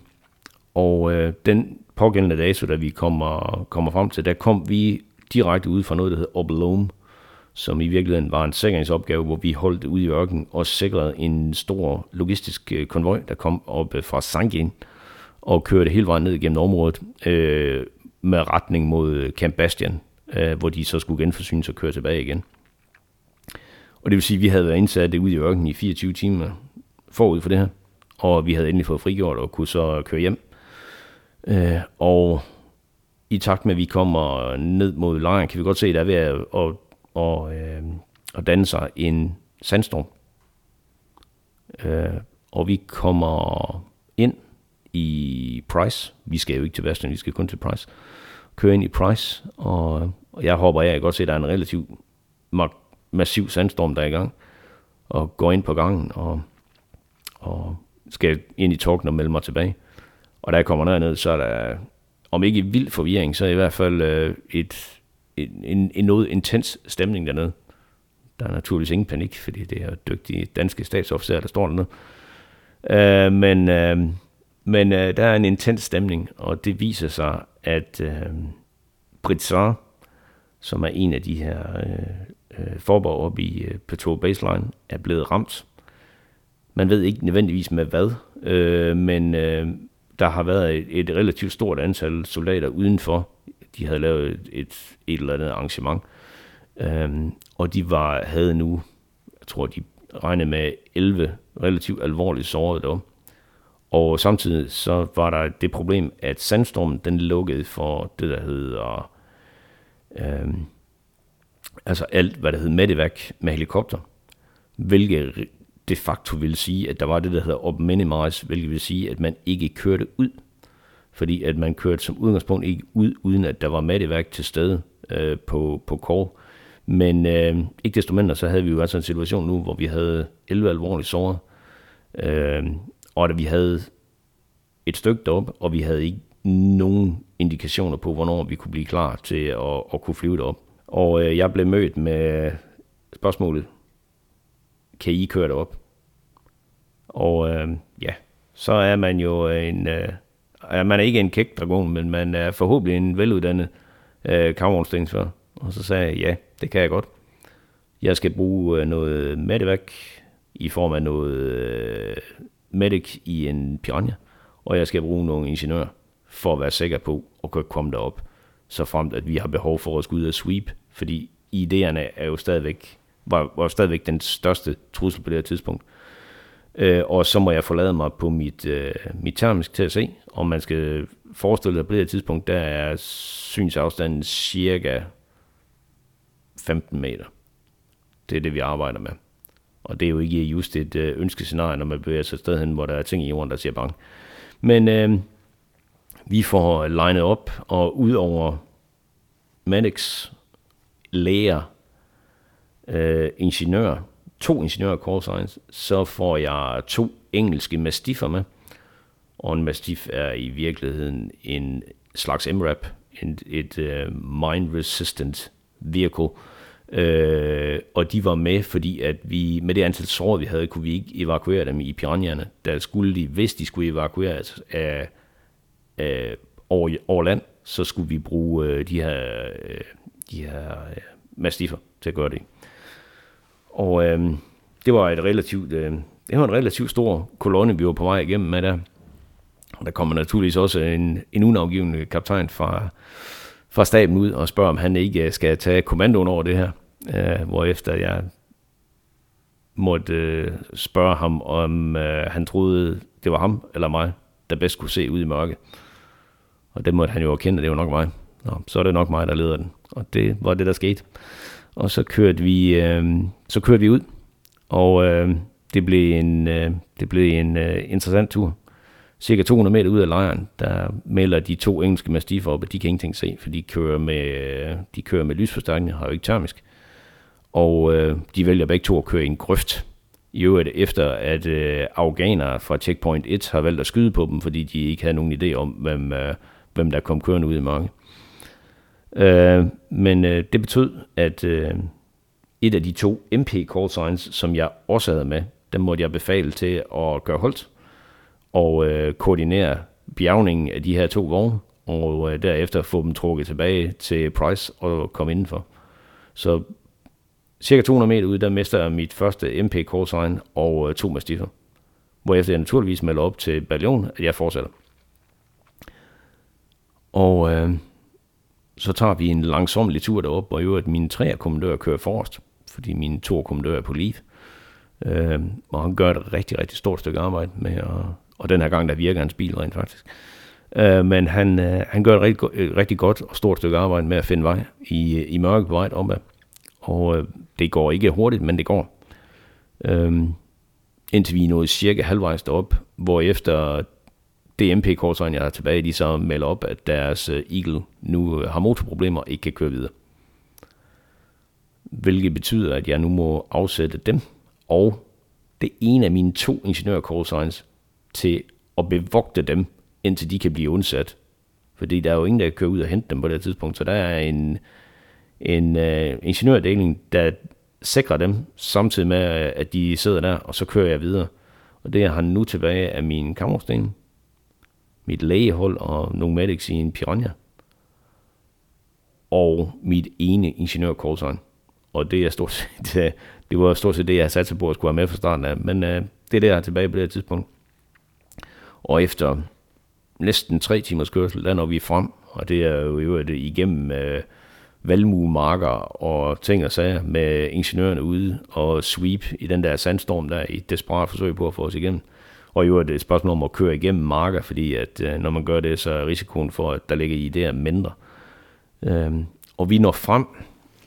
og øh, den pågældende dato, da vi kommer, kommer frem til, der kom vi direkte ud fra noget, der hedder Oblome, som i virkeligheden var en sikringsopgave, hvor vi holdt ud i ørken og sikrede en stor logistisk konvoj, der kom op fra Sangin og kørte hele vejen ned igennem området øh, med retning mod øh, Camp Bastian, øh, hvor de så skulle genforsynes og køre tilbage igen. Og det vil sige, at vi havde været indsat det ude i ørkenen i 24 timer forud for det her, og vi havde endelig fået frigjort og kunne så køre hjem. Øh, og i takt med, at vi kommer ned mod lejren, kan vi godt se, at der er ved at, at, at, øh, at danne sig en sandstorm. Øh, og vi kommer ind i Price. Vi skal jo ikke til Western, vi skal kun til Price. Kører ind i Price, og, og jeg håber, jeg kan godt se, at der er en relativt massiv sandstorm, der er i gang. Og går ind på gangen, og, og skal ind i torken og melde mig tilbage. Og da jeg kommer derned, så er der, om ikke vild forvirring, så er i hvert fald øh, et, en, en, en noget intens stemning dernede. Der er naturligvis ingen panik, fordi det er dygtige danske statsofficerer, der står dernede. Øh, men øh, men øh, der er en intens stemning, og det viser sig, at øh, Britsar, som er en af de her øh, øh, forborg oppe i øh, Patrol Baseline, er blevet ramt. Man ved ikke nødvendigvis med hvad, øh, men øh, der har været et, et relativt stort antal soldater udenfor. De havde lavet et, et, et eller andet arrangement, øh, og de var havde nu, jeg tror, de regnede med 11 relativt alvorligt sårede deroppe. Og samtidig så var der det problem, at sandstormen den lukkede for det, der hedder Øh, altså alt, hvad der hedder medevac med helikopter, hvilket de facto vil sige, at der var det, der hedder op minimize, hvilket vil sige, at man ikke kørte ud, fordi at man kørte som udgangspunkt ikke ud, uden at der var medevac til stede øh, på, på kår. Men øh, ikke desto mindre, så havde vi jo altså en situation nu, hvor vi havde 11 alvorlige såret, øh, og at vi havde et stykke derop, og vi havde ikke nogen indikationer på, hvornår vi kunne blive klar til at, at kunne flyve derop. Og øh, jeg blev mødt med spørgsmålet, kan I køre derop? Og øh, ja, så er man jo en, øh, man er ikke en kæk dragon, men man er forhåbentlig en veluddannet øh, kameronstillingsfører. Og så sagde jeg, ja, det kan jeg godt. Jeg skal bruge øh, noget medevac i form af noget øh, medic i en piranha, og jeg skal bruge nogle ingeniører for at være sikker på at kunne komme derop, så fremt at vi har behov for at skulle ud og sweep, fordi idéerne er jo stadigvæk, var, var stadigvæk den største trussel på det her tidspunkt. Øh, og så må jeg forlade mig på mit, øh, mit termisk til at se, om man skal forestille sig på det her tidspunkt, der er synsafstanden cirka 15 meter. Det er det, vi arbejder med. Og det er jo ikke just et øh, ønskescenarie, når man bevæger sig et sted hen, hvor der er ting i jorden, der siger bang. Men øh, vi får legnet op, og ud over Maddox, læger, øh, ingeniør, to ingeniører call Science, så får jeg to engelske mastiffer med. Og en mastiff er i virkeligheden en slags MRAP, en, et uh, øh, mine-resistant vehicle. Øh, og de var med, fordi at vi med det antal sår, vi havde, kunne vi ikke evakuere dem i piranjerne. Der skulle de, hvis de skulle evakueres af, af, over, over land, så skulle vi bruge øh, de her, øh, de her øh, mastiffer til at gøre det. Og øh, det var et relativt, øh, det var en relativt stor kolonne, vi var på vej igennem med der. Og der kommer naturligvis også en, en unavgivende kaptajn fra, fra staben ud og spørger, om han ikke øh, skal tage kommandoen over det her. Øh, hvorefter jeg måtte øh, spørge ham, om øh, han troede, det var ham eller mig, der bedst kunne se ud i mørket. Og det måtte han jo erkende, det var nok mig. Nå, så er det nok mig, der leder den. Og det var det, der skete. Og så kørte vi, øh, så kørte vi ud, og øh, det blev en, øh, det blev en øh, interessant tur. Cirka 200 meter ud af lejren, der melder de to engelske mastiffer op, at de kan ingenting se, for de kører med, øh, de kører med lysforstærkning, har jo ikke termisk. Og øh, de vælger begge to at køre i en grøft. I øvrigt efter, at øh, afghanere fra Checkpoint 1 har valgt at skyde på dem, fordi de ikke havde nogen idé om, hvem, øh, hvem der kom kørende ud i mørke. Øh, men øh, det betød, at øh, et af de to MP call signs, som jeg også havde med, dem måtte jeg befale til at gøre holdt og øh, koordinere bjergningen af de her to vogne, og øh, derefter få dem trukket tilbage til Price og komme indenfor. Så cirka 200 meter ud, der mister jeg mit første MP Callsign og øh, to mastiffer. Hvorefter jeg naturligvis melder op til Ballon, at jeg fortsætter. Og øh, så tager vi en langsomlig tur derop, og i øvrigt mine tre kommandører kører forrest, fordi mine to kommandører er på liv. Øh, og han gør et rigtig, rigtig stort stykke arbejde med, at, og den her gang, der virker hans bil rent faktisk. Øh, men han, øh, han gør et rigtig, et øh, rigtig godt og stort stykke arbejde med at finde vej i, øh, i mørke på vej opad. Og øh, det går ikke hurtigt, men det går. Øh, indtil vi er nået cirka halvvejs derop, hvor efter DMP korsøjen jeg har tilbage, de så melder op, at deres øh, Eagle nu har motorproblemer og ikke kan køre videre. Hvilket betyder, at jeg nu må afsætte dem, og det ene af mine to ingeniør til at bevogte dem, indtil de kan blive undsat. Fordi der er jo ingen, der kan køre ud og hente dem på det tidspunkt, så der er en, en øh, uh, ingeniørdeling, der sikrer dem, samtidig med, øh, at de sidder der, og så kører jeg videre. Og det er han nu tilbage af min kammersten, mit lægehold og nogle medics i en Piranha. Og mit ene ingeniør callsign. Og det er stort set, det var stort set det, jeg satte på at skulle have med fra starten af. Men uh, det er der tilbage på det tidspunkt. Og efter næsten tre timers kørsel, der når vi frem, og det er jo øvrigt igennem øh, valmuemarker og ting og sager med ingeniørerne ude og sweep i den der sandstorm der i desperat forsøg på at få os igennem. Og jo øvrigt det et spørgsmål om at køre igennem marker, fordi at øh, når man gør det, så er risikoen for, at der ligger i det mindre. Øhm, og vi når frem.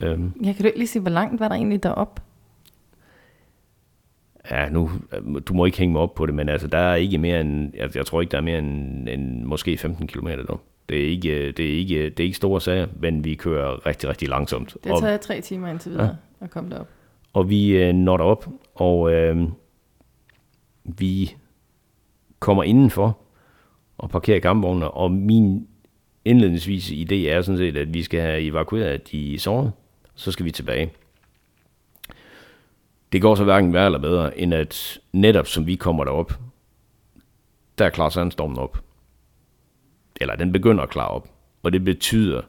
Øhm, jeg kan du ikke lige sige, hvor langt var der egentlig derop? Ja, nu, du må ikke hænge mig op på det, men altså, der er ikke mere end, jeg, jeg tror ikke, der er mere end, end måske 15 km der. Det er, ikke, det, er ikke, det er ikke store sager, men vi kører rigtig, rigtig langsomt. Det tager og, tre timer indtil videre ja. at komme derop. Og vi øh, når derop, og øh, vi kommer indenfor og parkerer kampvognene, og min indledningsvis idé er sådan set, at vi skal have evakueret de sårede, så skal vi tilbage. Det går så hverken værre eller bedre, end at netop som vi kommer derop, der klarer sandstormen op. Eller den begynder at klare op. Og det betyder,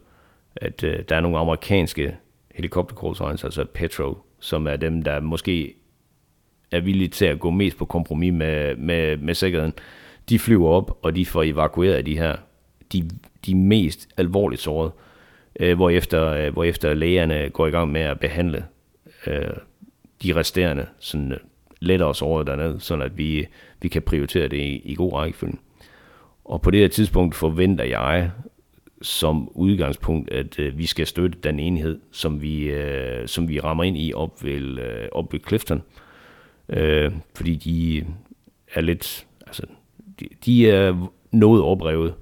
at øh, der er nogle amerikanske helikoptercruisers, altså Petro, som er dem, der måske er villige til at gå mest på kompromis med, med, med sikkerheden, de flyver op, og de får evakueret de her, de, de mest alvorligt sårede, øh, hvorefter, øh, hvorefter lægerne går i gang med at behandle øh, de resterende sådan, øh, letter os sårede dernede, sådan at vi, vi kan prioritere det i, i god rækkefølge. Og på det her tidspunkt forventer jeg som udgangspunkt, at øh, vi skal støtte den enhed, som vi, øh, som vi rammer ind i op ved, øh, op ved Clifton. Øh, fordi de er lidt, altså, de, de er noget overbrevet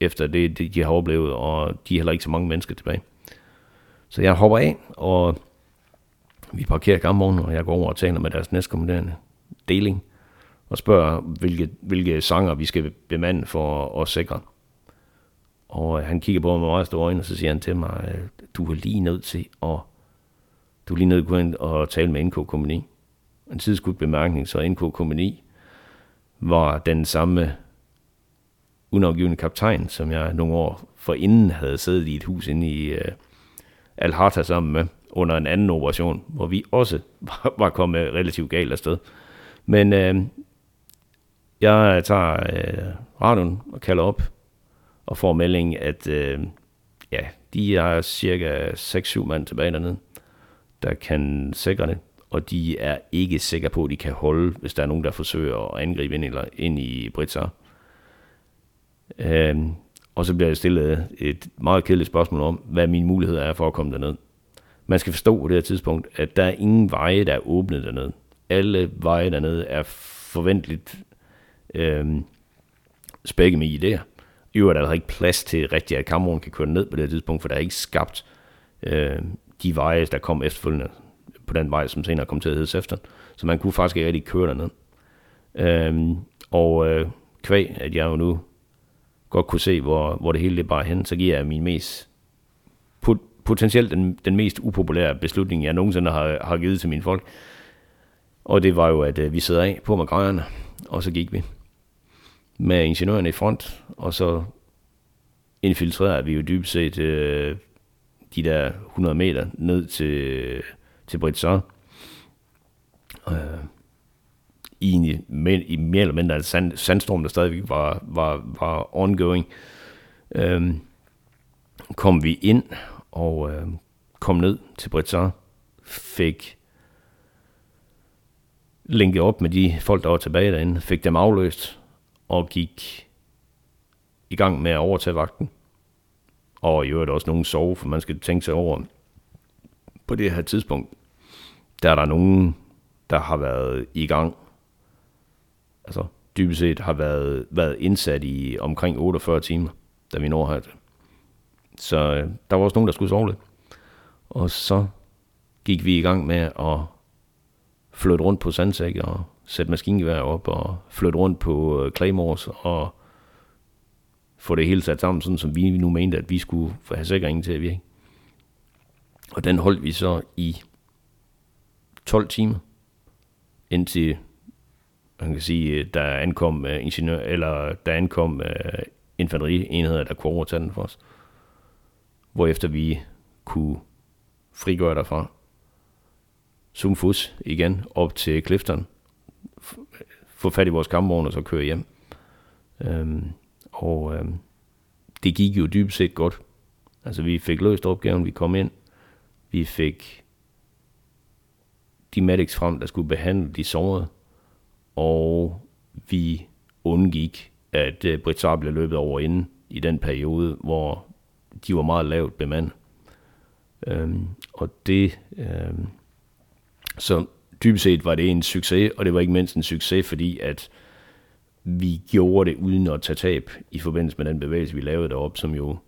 efter det, det, de har oplevet, og de er heller ikke så mange mennesker tilbage. Så jeg hopper af, og vi parkerer kampvognen, og jeg går over og taler med deres næstkommanderende deling, og spørger, hvilke, hvilke sanger vi skal bemande for at sikre. Og øh, han kigger på mig med meget store øjne, og så siger han til mig, øh, du er lige nødt til at, du er lige nødt til at gå ind og tale med NK Kommuni. En tidskudt bemærkning, så NK Kommuni var den samme unafgivende kaptajn, som jeg nogle år forinden havde siddet i et hus inde i uh, Al-Harta sammen med, under en anden operation, hvor vi også var, var kommet relativt galt afsted. Men øh, jeg tager øh, radioen og kalder op og får melding, at øh, ja, de er cirka 6-7 mand tilbage dernede, der kan sikre det og de er ikke sikre på, at de kan holde, hvis der er nogen, der forsøger at angribe ind, eller ind i Britsa. Øh, og så bliver jeg stillet et meget kedeligt spørgsmål om, hvad mine muligheder er for at komme derned. Man skal forstå på det her tidspunkt, at der er ingen veje, der er åbne dernede. Alle veje dernede er forventeligt øh, spækket med idéer. I øvrigt er der ikke plads til rigtigt, at kammeren kan køre ned på det her tidspunkt, for der er ikke skabt øh, de veje, der kom efterfølgende på den vej, som senere kom til at hedde Sefton. Så man kunne faktisk ikke rigtig køre derned. Øh, og øh, kvæg, at jeg jo nu godt kunne se, hvor, hvor det hele det bare hen, så giver jeg min mest put potentielt den, den mest upopulære beslutning, jeg nogensinde har, har givet til mine folk. Og det var jo, at øh, vi sad af på magrejerne, og så gik vi med ingeniørerne i front, og så infiltrerede vi jo dybest set øh, de der 100 meter ned til til Britsar. Øh, i, med, i mere eller mindre sand, sandstorm, der stadigvæk var, var, var ongoing. Øh, kom vi ind og øh, kom ned til Britsar, fik linket op med de folk, der var tilbage derinde, fik dem afløst og gik i gang med at overtage vagten. Og i øvrigt også nogen sove, for man skal tænke sig over, på det her tidspunkt, der er der nogen, der har været i gang, altså dybest set har været, været indsat i omkring 48 timer, da vi når hertil. Så øh, der var også nogen, der skulle sove lidt. Og så gik vi i gang med at flytte rundt på sandsæk og sætte maskingevær op og flytte rundt på øh, Claymores og få det hele sat sammen, sådan som vi nu mente, at vi skulle have sikringen til at virke. Og den holdt vi så i 12 timer, indtil man kan sige, øh, der ankom uh, ingeniør, eller der ankom uh, infanterienheder, der kunne overtage den for os. Hvorefter vi kunne frigøre derfra. Sumfus igen op til Clifton. Få fat i vores kampvogn og så køre hjem. Øhm, og øhm, det gik jo dybest set godt. Altså vi fik løst opgaven, vi kom ind, vi fik de medics frem, der skulle behandle de sårede, og vi undgik, at øh, uh, Britsar blev løbet over inden i den periode, hvor de var meget lavt bemandet. Øhm, og det, øhm, så dybest set var det en succes, og det var ikke mindst en succes, fordi at vi gjorde det uden at tage tab i forbindelse med den bevægelse, vi lavede derop, som jo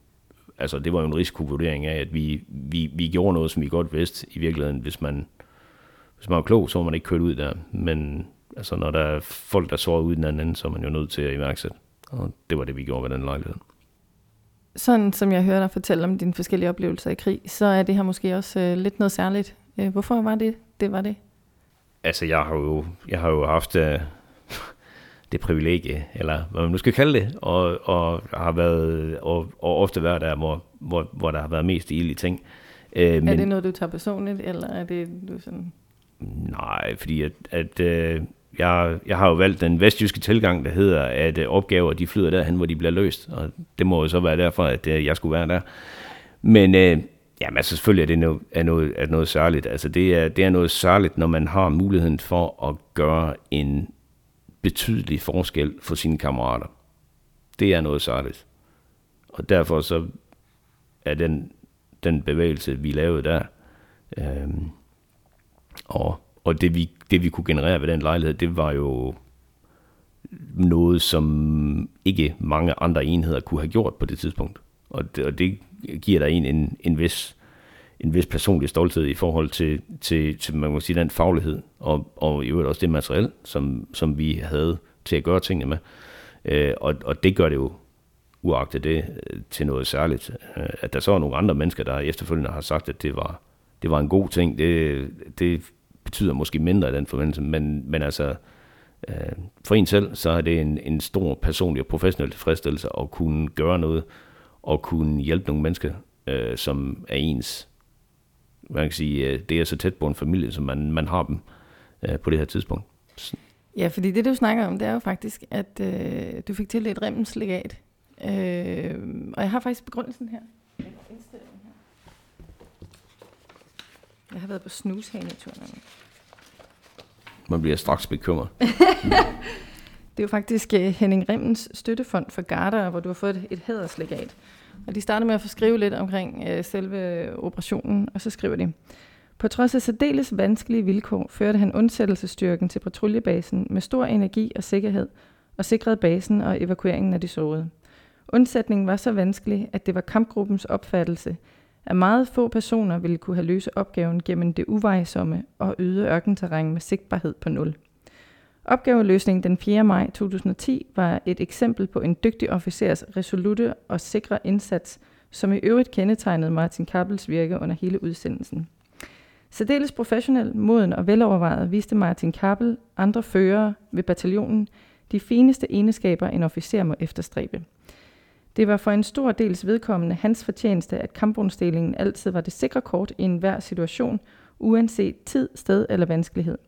altså det var jo en risikovurdering af, at vi, vi, vi gjorde noget, som vi godt vidste i virkeligheden, hvis man, hvis man var klog, så var man ikke kørt ud der. Men altså, når der er folk, der sover ud den anden så er man jo nødt til at iværksætte. Og det var det, vi gjorde ved den lejlighed. Sådan som jeg hører dig fortælle om dine forskellige oplevelser i krig, så er det her måske også øh, lidt noget særligt. Øh, hvorfor var det, det var det? Altså, jeg har jo, jeg har jo haft øh, det privilegie, eller hvad man nu skal kalde det, og, og har været, og, og ofte været der, hvor, hvor, hvor der har været mest ild i ting. Øh, men, er det noget, du tager personligt, eller er det du sådan... Nej, fordi at, at øh, jeg, jeg har jo valgt den vestjyske tilgang, der hedder, at øh, opgaver de flyder derhen, hvor de bliver løst, og det må jo så være derfor, at øh, jeg skulle være der. Men øh, jamen, altså, selvfølgelig er det noget, er noget, er noget særligt. Altså, det, er, det er noget særligt, når man har muligheden for at gøre en betydelig forskel for sine kammerater. Det er noget særligt. Og derfor så er den, den bevægelse, vi lavede der, øh, og, og det, vi, det vi kunne generere ved den lejlighed, det var jo noget, som ikke mange andre enheder kunne have gjort på det tidspunkt. Og det, og det giver der en, en, en vis en vis personlig stolthed i forhold til, til, til man må sige, den faglighed, og, og i øvrigt også det materiel, som, som vi havde til at gøre tingene med. Øh, og, og det gør det jo uagtet det øh, til noget særligt. Øh, at der så er nogle andre mennesker, der efterfølgende har sagt, at det var, det var en god ting, det, det betyder måske mindre i den forbindelse, men, men altså, øh, for en selv, så er det en, en stor personlig og professionel tilfredsstillelse at kunne gøre noget, og kunne hjælpe nogle mennesker, øh, som er ens. Man kan sige, øh, det er så tæt på en familie, som man, man har dem øh, på det her tidspunkt. Ja, fordi det du snakker om, det er jo faktisk, at øh, du fik til et Remmens legat. Øh, og jeg har faktisk begrundelsen her. Jeg har været på snushaneturen. Man bliver straks bekymret. det er jo faktisk uh, Henning Rimmens støttefond for Garda, hvor du har fået et, et hæderslegat. Og de starter med at få skrive lidt omkring uh, selve operationen, og så skriver de, på trods af særdeles vanskelige vilkår førte han undsættelsesstyrken til patruljebasen med stor energi og sikkerhed, og sikrede basen og evakueringen af de sårede. Undsætningen var så vanskelig, at det var kampgruppens opfattelse, at meget få personer ville kunne have løse opgaven gennem det uvejsomme og øde ørkenterræn med sigtbarhed på nul. Opgaveløsningen den 4. maj 2010 var et eksempel på en dygtig officers resolute og sikre indsats, som i øvrigt kendetegnede Martin Kappels virke under hele udsendelsen. Særdeles professionel, moden og velovervejet viste Martin Kappel andre førere ved bataljonen de fineste egenskaber, en officer må efterstræbe – det var for en stor dels vedkommende hans fortjeneste, at kampvognsdelingen altid var det sikre kort i enhver situation, uanset tid, sted eller vanskelighed.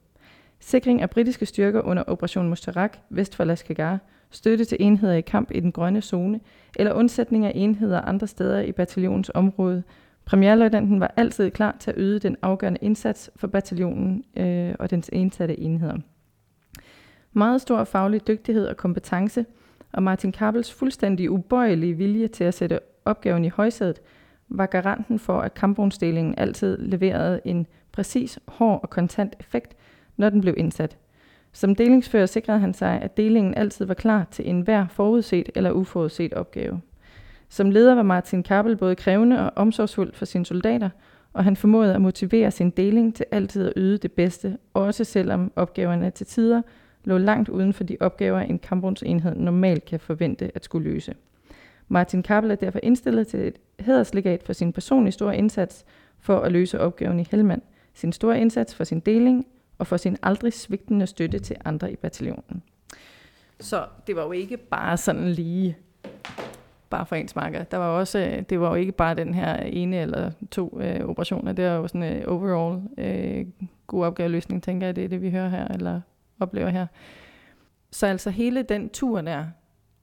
Sikring af britiske styrker under Operation Mustarak vest for Lashkar, støtte til enheder i kamp i den grønne zone, eller undsætning af enheder andre steder i bataljonens område. Premierløjtnanten var altid klar til at yde den afgørende indsats for bataljonen øh, og dens indsatte enheder. Meget stor faglig dygtighed og kompetence – og Martin Kappels fuldstændig ubøjelige vilje til at sætte opgaven i højsædet var garanten for, at kampvognsdelingen altid leverede en præcis, hård og kontant effekt, når den blev indsat. Som delingsfører sikrede han sig, at delingen altid var klar til enhver forudset eller uforudset opgave. Som leder var Martin Kappel både krævende og omsorgsfuld for sine soldater, og han formåede at motivere sin deling til altid at yde det bedste, også selvom opgaverne til tider lå langt uden for de opgaver, en kampvognsenhed normalt kan forvente at skulle løse. Martin Kappel er derfor indstillet til et hæderslegat for sin personlige store indsats for at løse opgaven i Helmand, sin store indsats for sin deling og for sin aldrig svigtende støtte til andre i bataljonen. Så det var jo ikke bare sådan lige bare for ens marker. Der var også, øh, det var jo ikke bare den her ene eller to øh, operationer. Det var jo sådan en øh, overall øh, god opgaveløsning, tænker jeg, det er det, vi hører her, eller oplever her. Så altså hele den tur der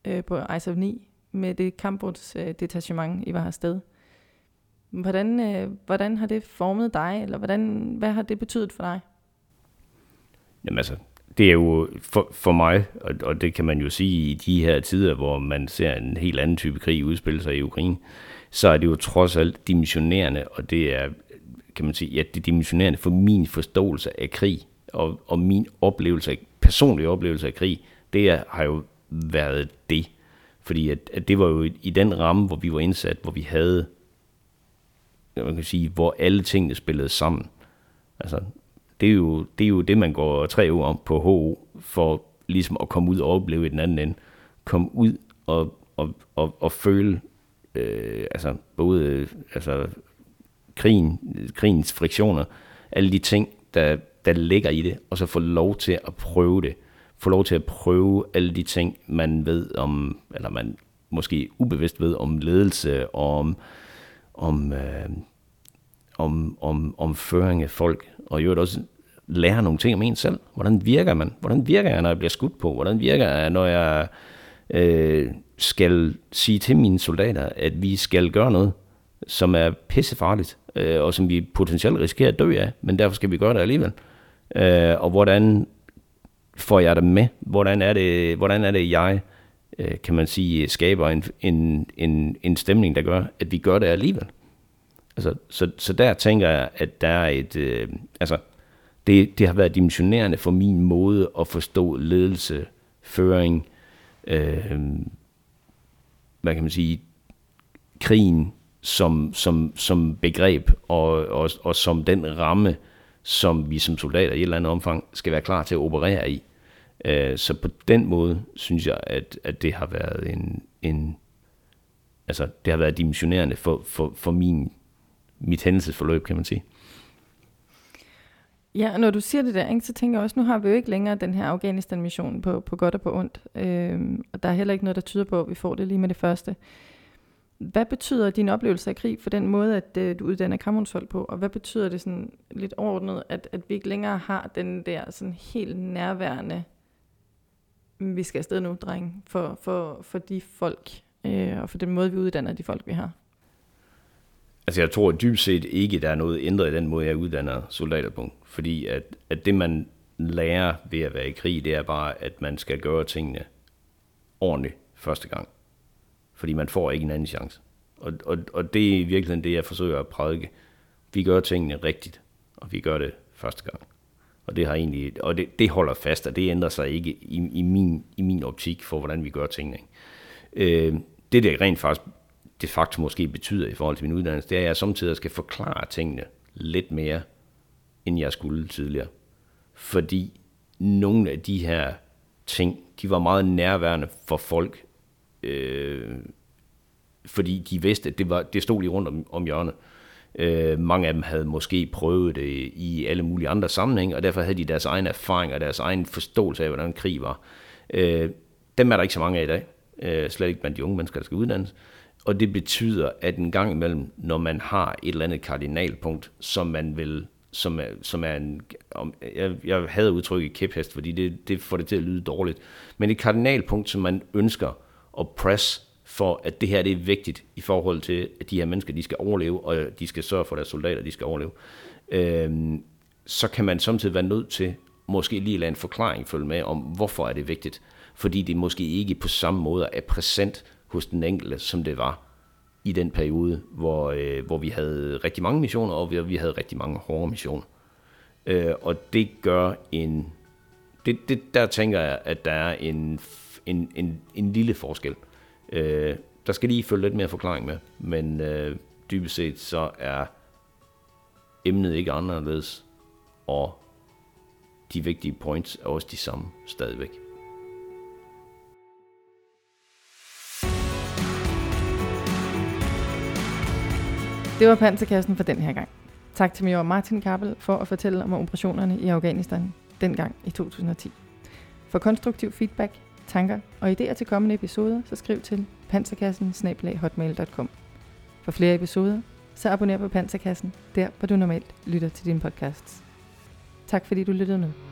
øh, på ISAF 9 med det kampbåds øh, detachement, I var afsted. Hvordan, øh, hvordan har det formet dig, eller hvordan, hvad har det betydet for dig? Jamen altså, det er jo for, for mig, og, og det kan man jo sige i de her tider, hvor man ser en helt anden type krig udspille sig i Ukraine, så er det jo trods alt dimensionerende, og det er, kan man sige, ja, det er dimensionerende for min forståelse af krig, og, og min oplevelse, personlige oplevelse af krig, det er, har jo været det. Fordi at, at det var jo i den ramme, hvor vi var indsat, hvor vi havde, man kan sige, hvor alle tingene spillede sammen. Altså, det er jo det, er jo det man går tre år om på HO, for ligesom at komme ud og opleve i den anden ende. Komme ud og, og, og, og føle, øh, altså både øh, altså, krigen, krigens friktioner, alle de ting, der, der ligger i det, og så få lov til at prøve det. Få lov til at prøve alle de ting, man ved om, eller man måske ubevidst ved om ledelse, og om, om, øh, om, om, om føring af folk, og jo også lære nogle ting om en selv. Hvordan virker man? Hvordan virker jeg, når jeg bliver skudt på? Hvordan virker jeg, når jeg øh, skal sige til mine soldater, at vi skal gøre noget, som er pissefarligt, øh, og som vi potentielt risikerer at dø af, men derfor skal vi gøre det alligevel øh, Øh, og hvordan får jeg dem med? Hvordan er det, hvordan er det jeg, øh, kan man sige, skaber en, en, en, en stemning, der gør, at vi gør det alligevel? Altså, så, så der tænker jeg, at der er et, øh, altså, det, det har været dimensionerende for min måde at forstå ledelse, føring, øh, hvad kan man sige, krigen som, som, som begreb og, og, og som den ramme, som vi som soldater i et eller andet omfang skal være klar til at operere i. Øh, så på den måde synes jeg, at, at det har været en, en altså det har været dimensionerende for, for, for min, mit hændelsesforløb, kan man sige. Ja, og når du siger det der, ikke, så tænker jeg også, nu har vi jo ikke længere den her Afghanistan-mission på, på godt og på ondt. Øhm, og der er heller ikke noget, der tyder på, at vi får det lige med det første. Hvad betyder din oplevelse af krig for den måde, at øh, du uddanner kammerhundshold på? Og hvad betyder det sådan lidt overordnet, at, at vi ikke længere har den der sådan helt nærværende, mm, vi skal afsted nu, dreng, for, for, for de folk, øh, og for den måde, vi uddanner de folk, vi har? Altså jeg tror dybt set ikke, der er noget ændret i den måde, jeg uddanner soldater på. Fordi at, at det, man lærer ved at være i krig, det er bare, at man skal gøre tingene ordentligt første gang. Fordi man får ikke en anden chance. Og, og, og det er i virkeligheden det, jeg forsøger at prædike. Vi gør tingene rigtigt, og vi gør det første gang. Og det har egentlig, og det, det holder fast, og det ændrer sig ikke i, i, min, i min optik for, hvordan vi gør tingene. Øh, det, der rent faktisk de facto måske betyder i forhold til min uddannelse, det er, at jeg samtidig skal forklare tingene lidt mere, end jeg skulle tidligere. Fordi nogle af de her ting, de var meget nærværende for folk, øh, fordi de vidste, at det, var, det stod lige rundt om, om hjørnet. Øh, mange af dem havde måske prøvet det i alle mulige andre sammenhænge, og derfor havde de deres egen erfaring og deres egen forståelse af, hvordan krig var. Øh, dem er der ikke så mange af i dag, øh, slet ikke blandt de unge mennesker, der skal uddannes. Og det betyder, at en gang imellem, når man har et eller andet kardinalpunkt, som man vil som er, som er en, om, jeg, jeg havde udtrykket kæphest, fordi det, det får det til at lyde dårligt, men et kardinalpunkt, som man ønsker og press for, at det her det er vigtigt i forhold til, at de her mennesker, de skal overleve, og de skal sørge for, at deres soldater, de skal overleve, øh, så kan man samtidig være nødt til måske lige lade en forklaring følge med om, hvorfor er det vigtigt. Fordi det måske ikke på samme måde er præsent hos den enkelte, som det var i den periode, hvor, øh, hvor vi havde rigtig mange missioner, og vi, vi havde rigtig mange hårde missioner. Øh, og det gør en... Det, det, der tænker jeg, at der er en, en, en, en lille forskel. Øh, der skal lige følge lidt mere forklaring med, men øh, dybest set så er emnet ikke anderledes, og de vigtige points er også de samme stadigvæk. Det var panserkassen for den her gang. Tak til major Martin Kappel for at fortælle om operationerne i Afghanistan dengang i 2010. For konstruktiv feedback, tanker og idéer til kommende episoder, så skriv til panserkassen For flere episoder, så abonner på Panserkassen, der hvor du normalt lytter til dine podcasts. Tak fordi du lyttede med.